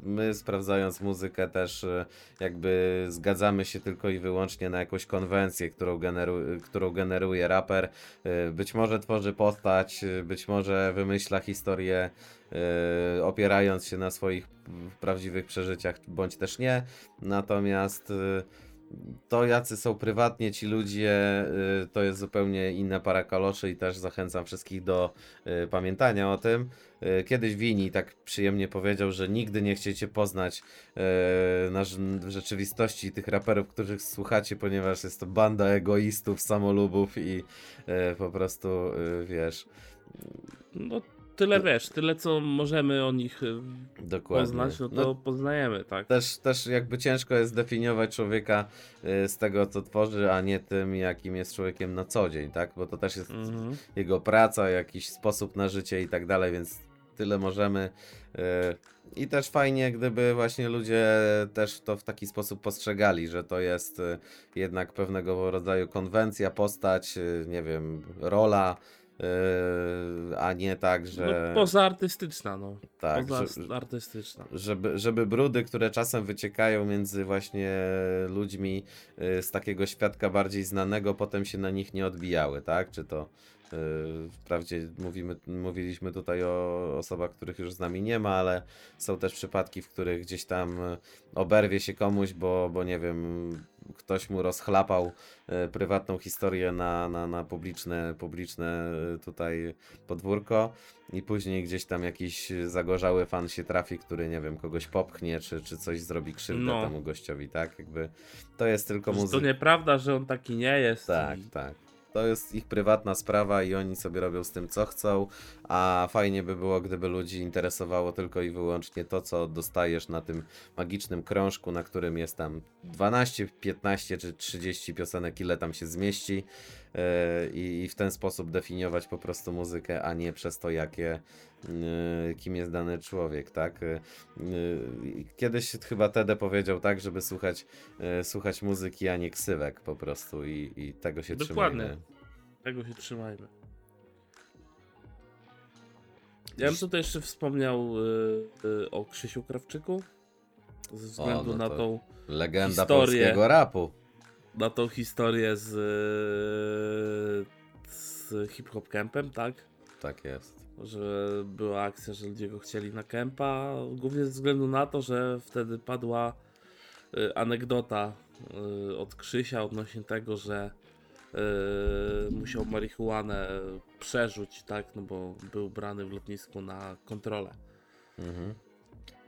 My sprawdzając muzykę też e, jakby zgadzamy się tylko i wyłącznie na jakąś konwencję, którą, generu- którą generuje raper. E, Być może tworzy postać, e, być może wymyśla historię opierając się na swoich prawdziwych przeżyciach, bądź też nie. Natomiast to jacy są prywatnie ci ludzie, y, to jest zupełnie inna para kaloszy i też zachęcam wszystkich do y, pamiętania o tym. Y, Kiedyś Wini tak przyjemnie powiedział, że nigdy nie chcecie poznać w rzeczywistości tych raperów, których słuchacie, ponieważ jest to banda egoistów, samolubów i po prostu, wiesz, No tyle wiesz, tyle co możemy o nich y, dokładnie. poznać, no to No, poznajemy, tak? też, też jakby ciężko jest definiować człowieka y, z tego, co tworzy, a nie tym, jakim jest człowiekiem na co dzień, tak? Bo to też jest Mhm. jego praca, jakiś sposób na życie i tak dalej, więc tyle możemy. y, I też fajnie, gdyby właśnie ludzie też to w taki sposób postrzegali, że to jest jednak pewnego rodzaju konwencja, postać, nie wiem, rola, a nie tak, że. No, poza artystyczna, no. tak, poza że, artystyczna. żeby, żeby brudy, które czasem wyciekają między właśnie ludźmi y, z takiego świadka bardziej znanego, potem się na nich nie odbijały, tak? Czy to y, wprawdzie mówimy, mówiliśmy tutaj o osobach, których już z nami nie ma, ale są też przypadki, w których gdzieś tam oberwie się komuś, bo, bo nie wiem, ktoś mu rozchlapał y, prywatną historię na, na, na publiczne, publiczne y, tutaj podwórko i później gdzieś tam jakiś zagorzały fan się trafi, który nie wiem, kogoś popchnie, czy, czy coś zrobi krzywdę No. temu gościowi, tak? Jakby to jest tylko Że To muzyka. nieprawda, że on taki nie jest. Tak, i- tak. To jest ich prywatna sprawa i oni sobie robią z tym co chcą, a fajnie by było, gdyby ludzi interesowało tylko i wyłącznie to, co dostajesz na tym magicznym krążku, na którym jest tam 12, 15 czy 30 piosenek, ile tam się zmieści i, w ten sposób definiować po prostu muzykę, a nie przez to, jakie, yy, kim jest dany człowiek, tak? Yy, yy, Kiedyś chyba Tede powiedział tak, żeby słuchać, słuchać muzyki, a nie ksywek po prostu i, i tego się Dokładnie. trzymajmy. Tego się trzymajmy. Ja bym tutaj jeszcze wspomniał y, y, o Krzysiu Krawczyku. Ze względu no na, tą, Legenda Historię. polskiego rapu. Na tą historię z, y, z Hip Hop Campem, tak? Tak jest. Że była akcja, że ludzie go chcieli na kempa. Głównie ze względu na to, że wtedy padła y, anegdota y, od Krzysia odnośnie tego, że musiał marihuanę przerzuć, tak? No bo był brany w lotnisku na kontrolę. Mhm.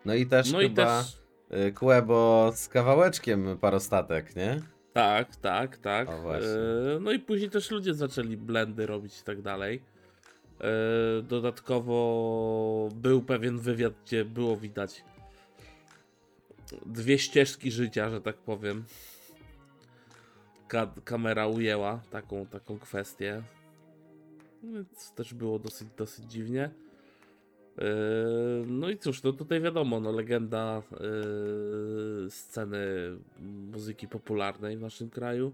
No i też No i chyba też. y, Kłebo z kawałeczkiem parostatek, nie? Tak, tak, tak. E, No i później też ludzie zaczęli blendy robić i tak dalej. E, Dodatkowo był pewien wywiad, gdzie było widać dwie ścieżki życia, że tak powiem. Ka kamera ujęła taką, taką kwestię. Więc też było dosyć, dosyć dziwnie. Yy, No i cóż, no tutaj wiadomo, no legenda yy, sceny muzyki popularnej w naszym kraju.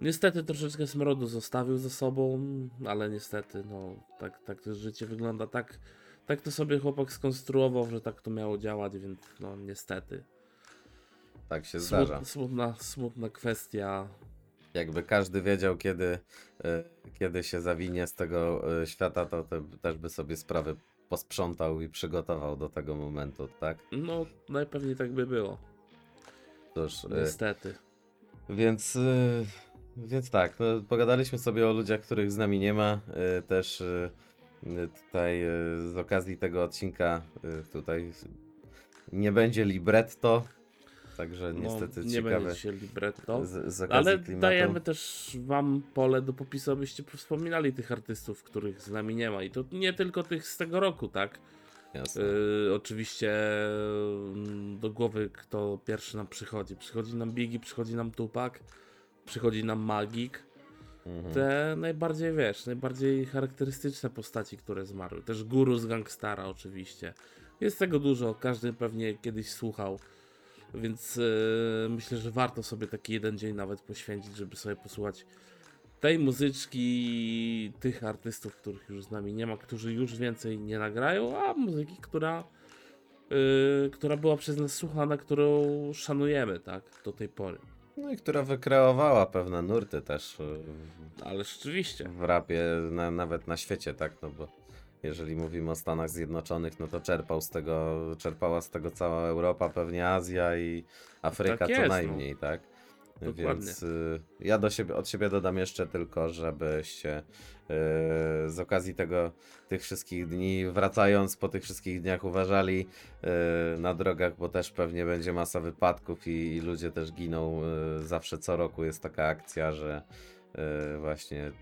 Niestety troszeczkę smrodu zostawił za sobą, ale niestety, no tak, tak to życie wygląda. Tak, tak to sobie chłopak skonstruował, że tak to miało działać, więc no niestety. Tak się zdarza. Smut, smutna, smutna kwestia. Jakby każdy wiedział, kiedy, y, kiedy się zawinie z tego y, świata, to te, też by sobie sprawy posprzątał i przygotował do tego momentu, tak? No najpewniej tak by było. Cóż, y, Niestety. Więc, y, więc tak, no, pogadaliśmy sobie o ludziach, których z nami nie ma. y, Też tutaj z okazji tego odcinka tutaj nie będzie libretto, także niestety no, nie ciekawe będzie dzisiaj libretto. z, z Ale klimatu. dajemy też wam pole do popisu, abyście wspominali tych artystów, których z nami nie ma. I to nie tylko tych z tego roku, tak? Jasne. Yy, oczywiście mm, do głowy kto pierwszy nam przychodzi. Przychodzi nam Biggie, przychodzi nam Tupac, przychodzi nam Magik. Mhm. Te najbardziej, wiesz, najbardziej charakterystyczne postaci, które zmarły. Też Guru z Gangstara oczywiście. Jest tego dużo, każdy pewnie kiedyś słuchał Więc e, myślę, że warto sobie taki jeden dzień nawet poświęcić, żeby sobie posłuchać tej muzyczki, tych artystów, których już z nami nie ma, którzy już więcej nie nagrają, a muzyki, która, e, która była przez nas słuchana, którą szanujemy, tak, do tej pory. No i która wykreowała pewne nurty też Ale rzeczywiście. w rapie, na, nawet na świecie, tak? No bo jeżeli mówimy o Stanach Zjednoczonych, no to czerpał z tego, czerpała z tego cała Europa, pewnie Azja i Afryka Tak co jest, no. najmniej, tak? Dokładnie. Więc y, ja do siebie, od siebie dodam jeszcze tylko, żebyście y, z okazji tego, tych wszystkich dni, wracając po tych wszystkich dniach, uważali y, na drogach, bo też pewnie będzie masa wypadków i, i ludzie też giną. Y, zawsze co roku jest taka akcja, że właśnie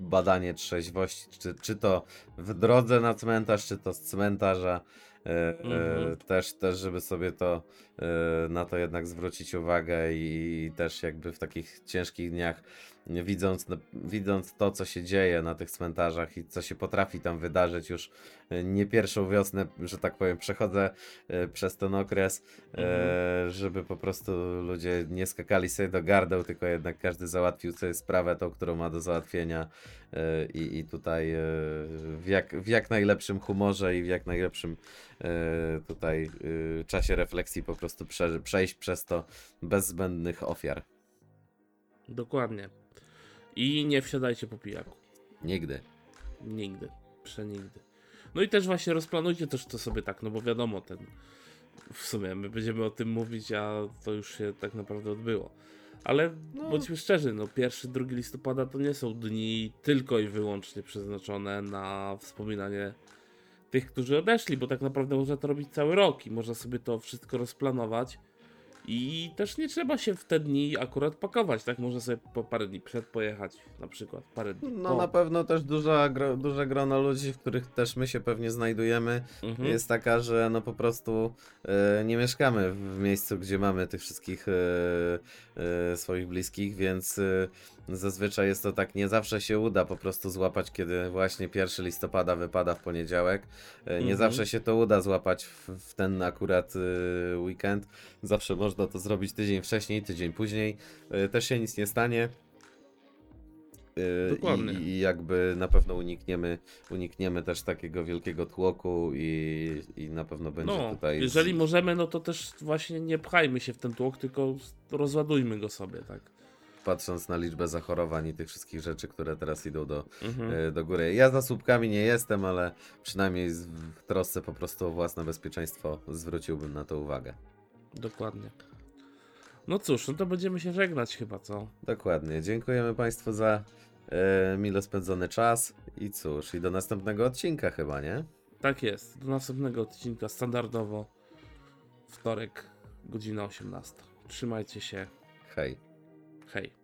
badanie trzeźwości, czy, czy to w drodze na cmentarz, czy to z cmentarza. y, y, Mhm. Też, też, żeby sobie to y, na to jednak zwrócić uwagę i też jakby w takich ciężkich dniach, widząc, widząc to, co się dzieje na tych cmentarzach i co się potrafi tam wydarzyć już y, nie pierwszą wiosnę, że tak powiem, przechodzę y, przez ten okres, e, żeby po prostu ludzie nie skakali sobie do gardeł, tylko jednak każdy załatwił sobie sprawę tą, którą ma do załatwienia e, i, i tutaj e, w jak, w jak najlepszym humorze i w jak najlepszym e, tutaj e, czasie refleksji po prostu prze, przejść przez to bez zbędnych ofiar. Dokładnie. I nie wsiadajcie po pijaku. Nigdy. Nigdy. Przenigdy. No i też właśnie rozplanujcie też to sobie tak, no bo wiadomo, ten. W sumie my będziemy o tym mówić, a to już się tak naprawdę odbyło. Ale No. bądźmy szczerzy, no 1-2 listopada to nie są dni tylko i wyłącznie przeznaczone na wspominanie tych, którzy odeszli, bo tak naprawdę można to robić cały rok i można sobie to wszystko rozplanować. I też nie trzeba się w te dni akurat pakować, tak? Można sobie po parę dni przed pojechać, na przykład parę dni No po. na pewno też duża, gro, duże grono ludzi, w których też my się pewnie znajdujemy, Mhm. jest taka, że no po prostu e, nie mieszkamy w miejscu, gdzie mamy tych wszystkich e, e, swoich bliskich, więc e, zazwyczaj jest to tak, nie zawsze się uda po prostu złapać, kiedy właśnie 1 listopada wypada w poniedziałek. E, nie Mhm. zawsze się to uda złapać w, w ten akurat e, weekend. Zawsze można to zrobić tydzień wcześniej, tydzień później. E, też się nic nie stanie. Dokładnie. I, I jakby na pewno unikniemy, unikniemy też takiego wielkiego tłoku i, i na pewno będzie No, tutaj. jeżeli możemy, no to też właśnie nie pchajmy się w ten tłok, tylko rozładujmy go sobie, tak. Patrząc na liczbę zachorowań i tych wszystkich rzeczy, które teraz idą do, Mhm. e, do góry. Ja za słupkami nie jestem, ale przynajmniej w trosce po prostu o własne bezpieczeństwo zwróciłbym na to uwagę. Dokładnie. No cóż, no to będziemy się żegnać chyba, co? Dokładnie. Dziękujemy Państwu za e, milo spędzony czas i cóż, i do następnego odcinka chyba, nie? Tak jest. Do następnego odcinka standardowo wtorek, godzina 18. Trzymajcie się. Hej. Hej.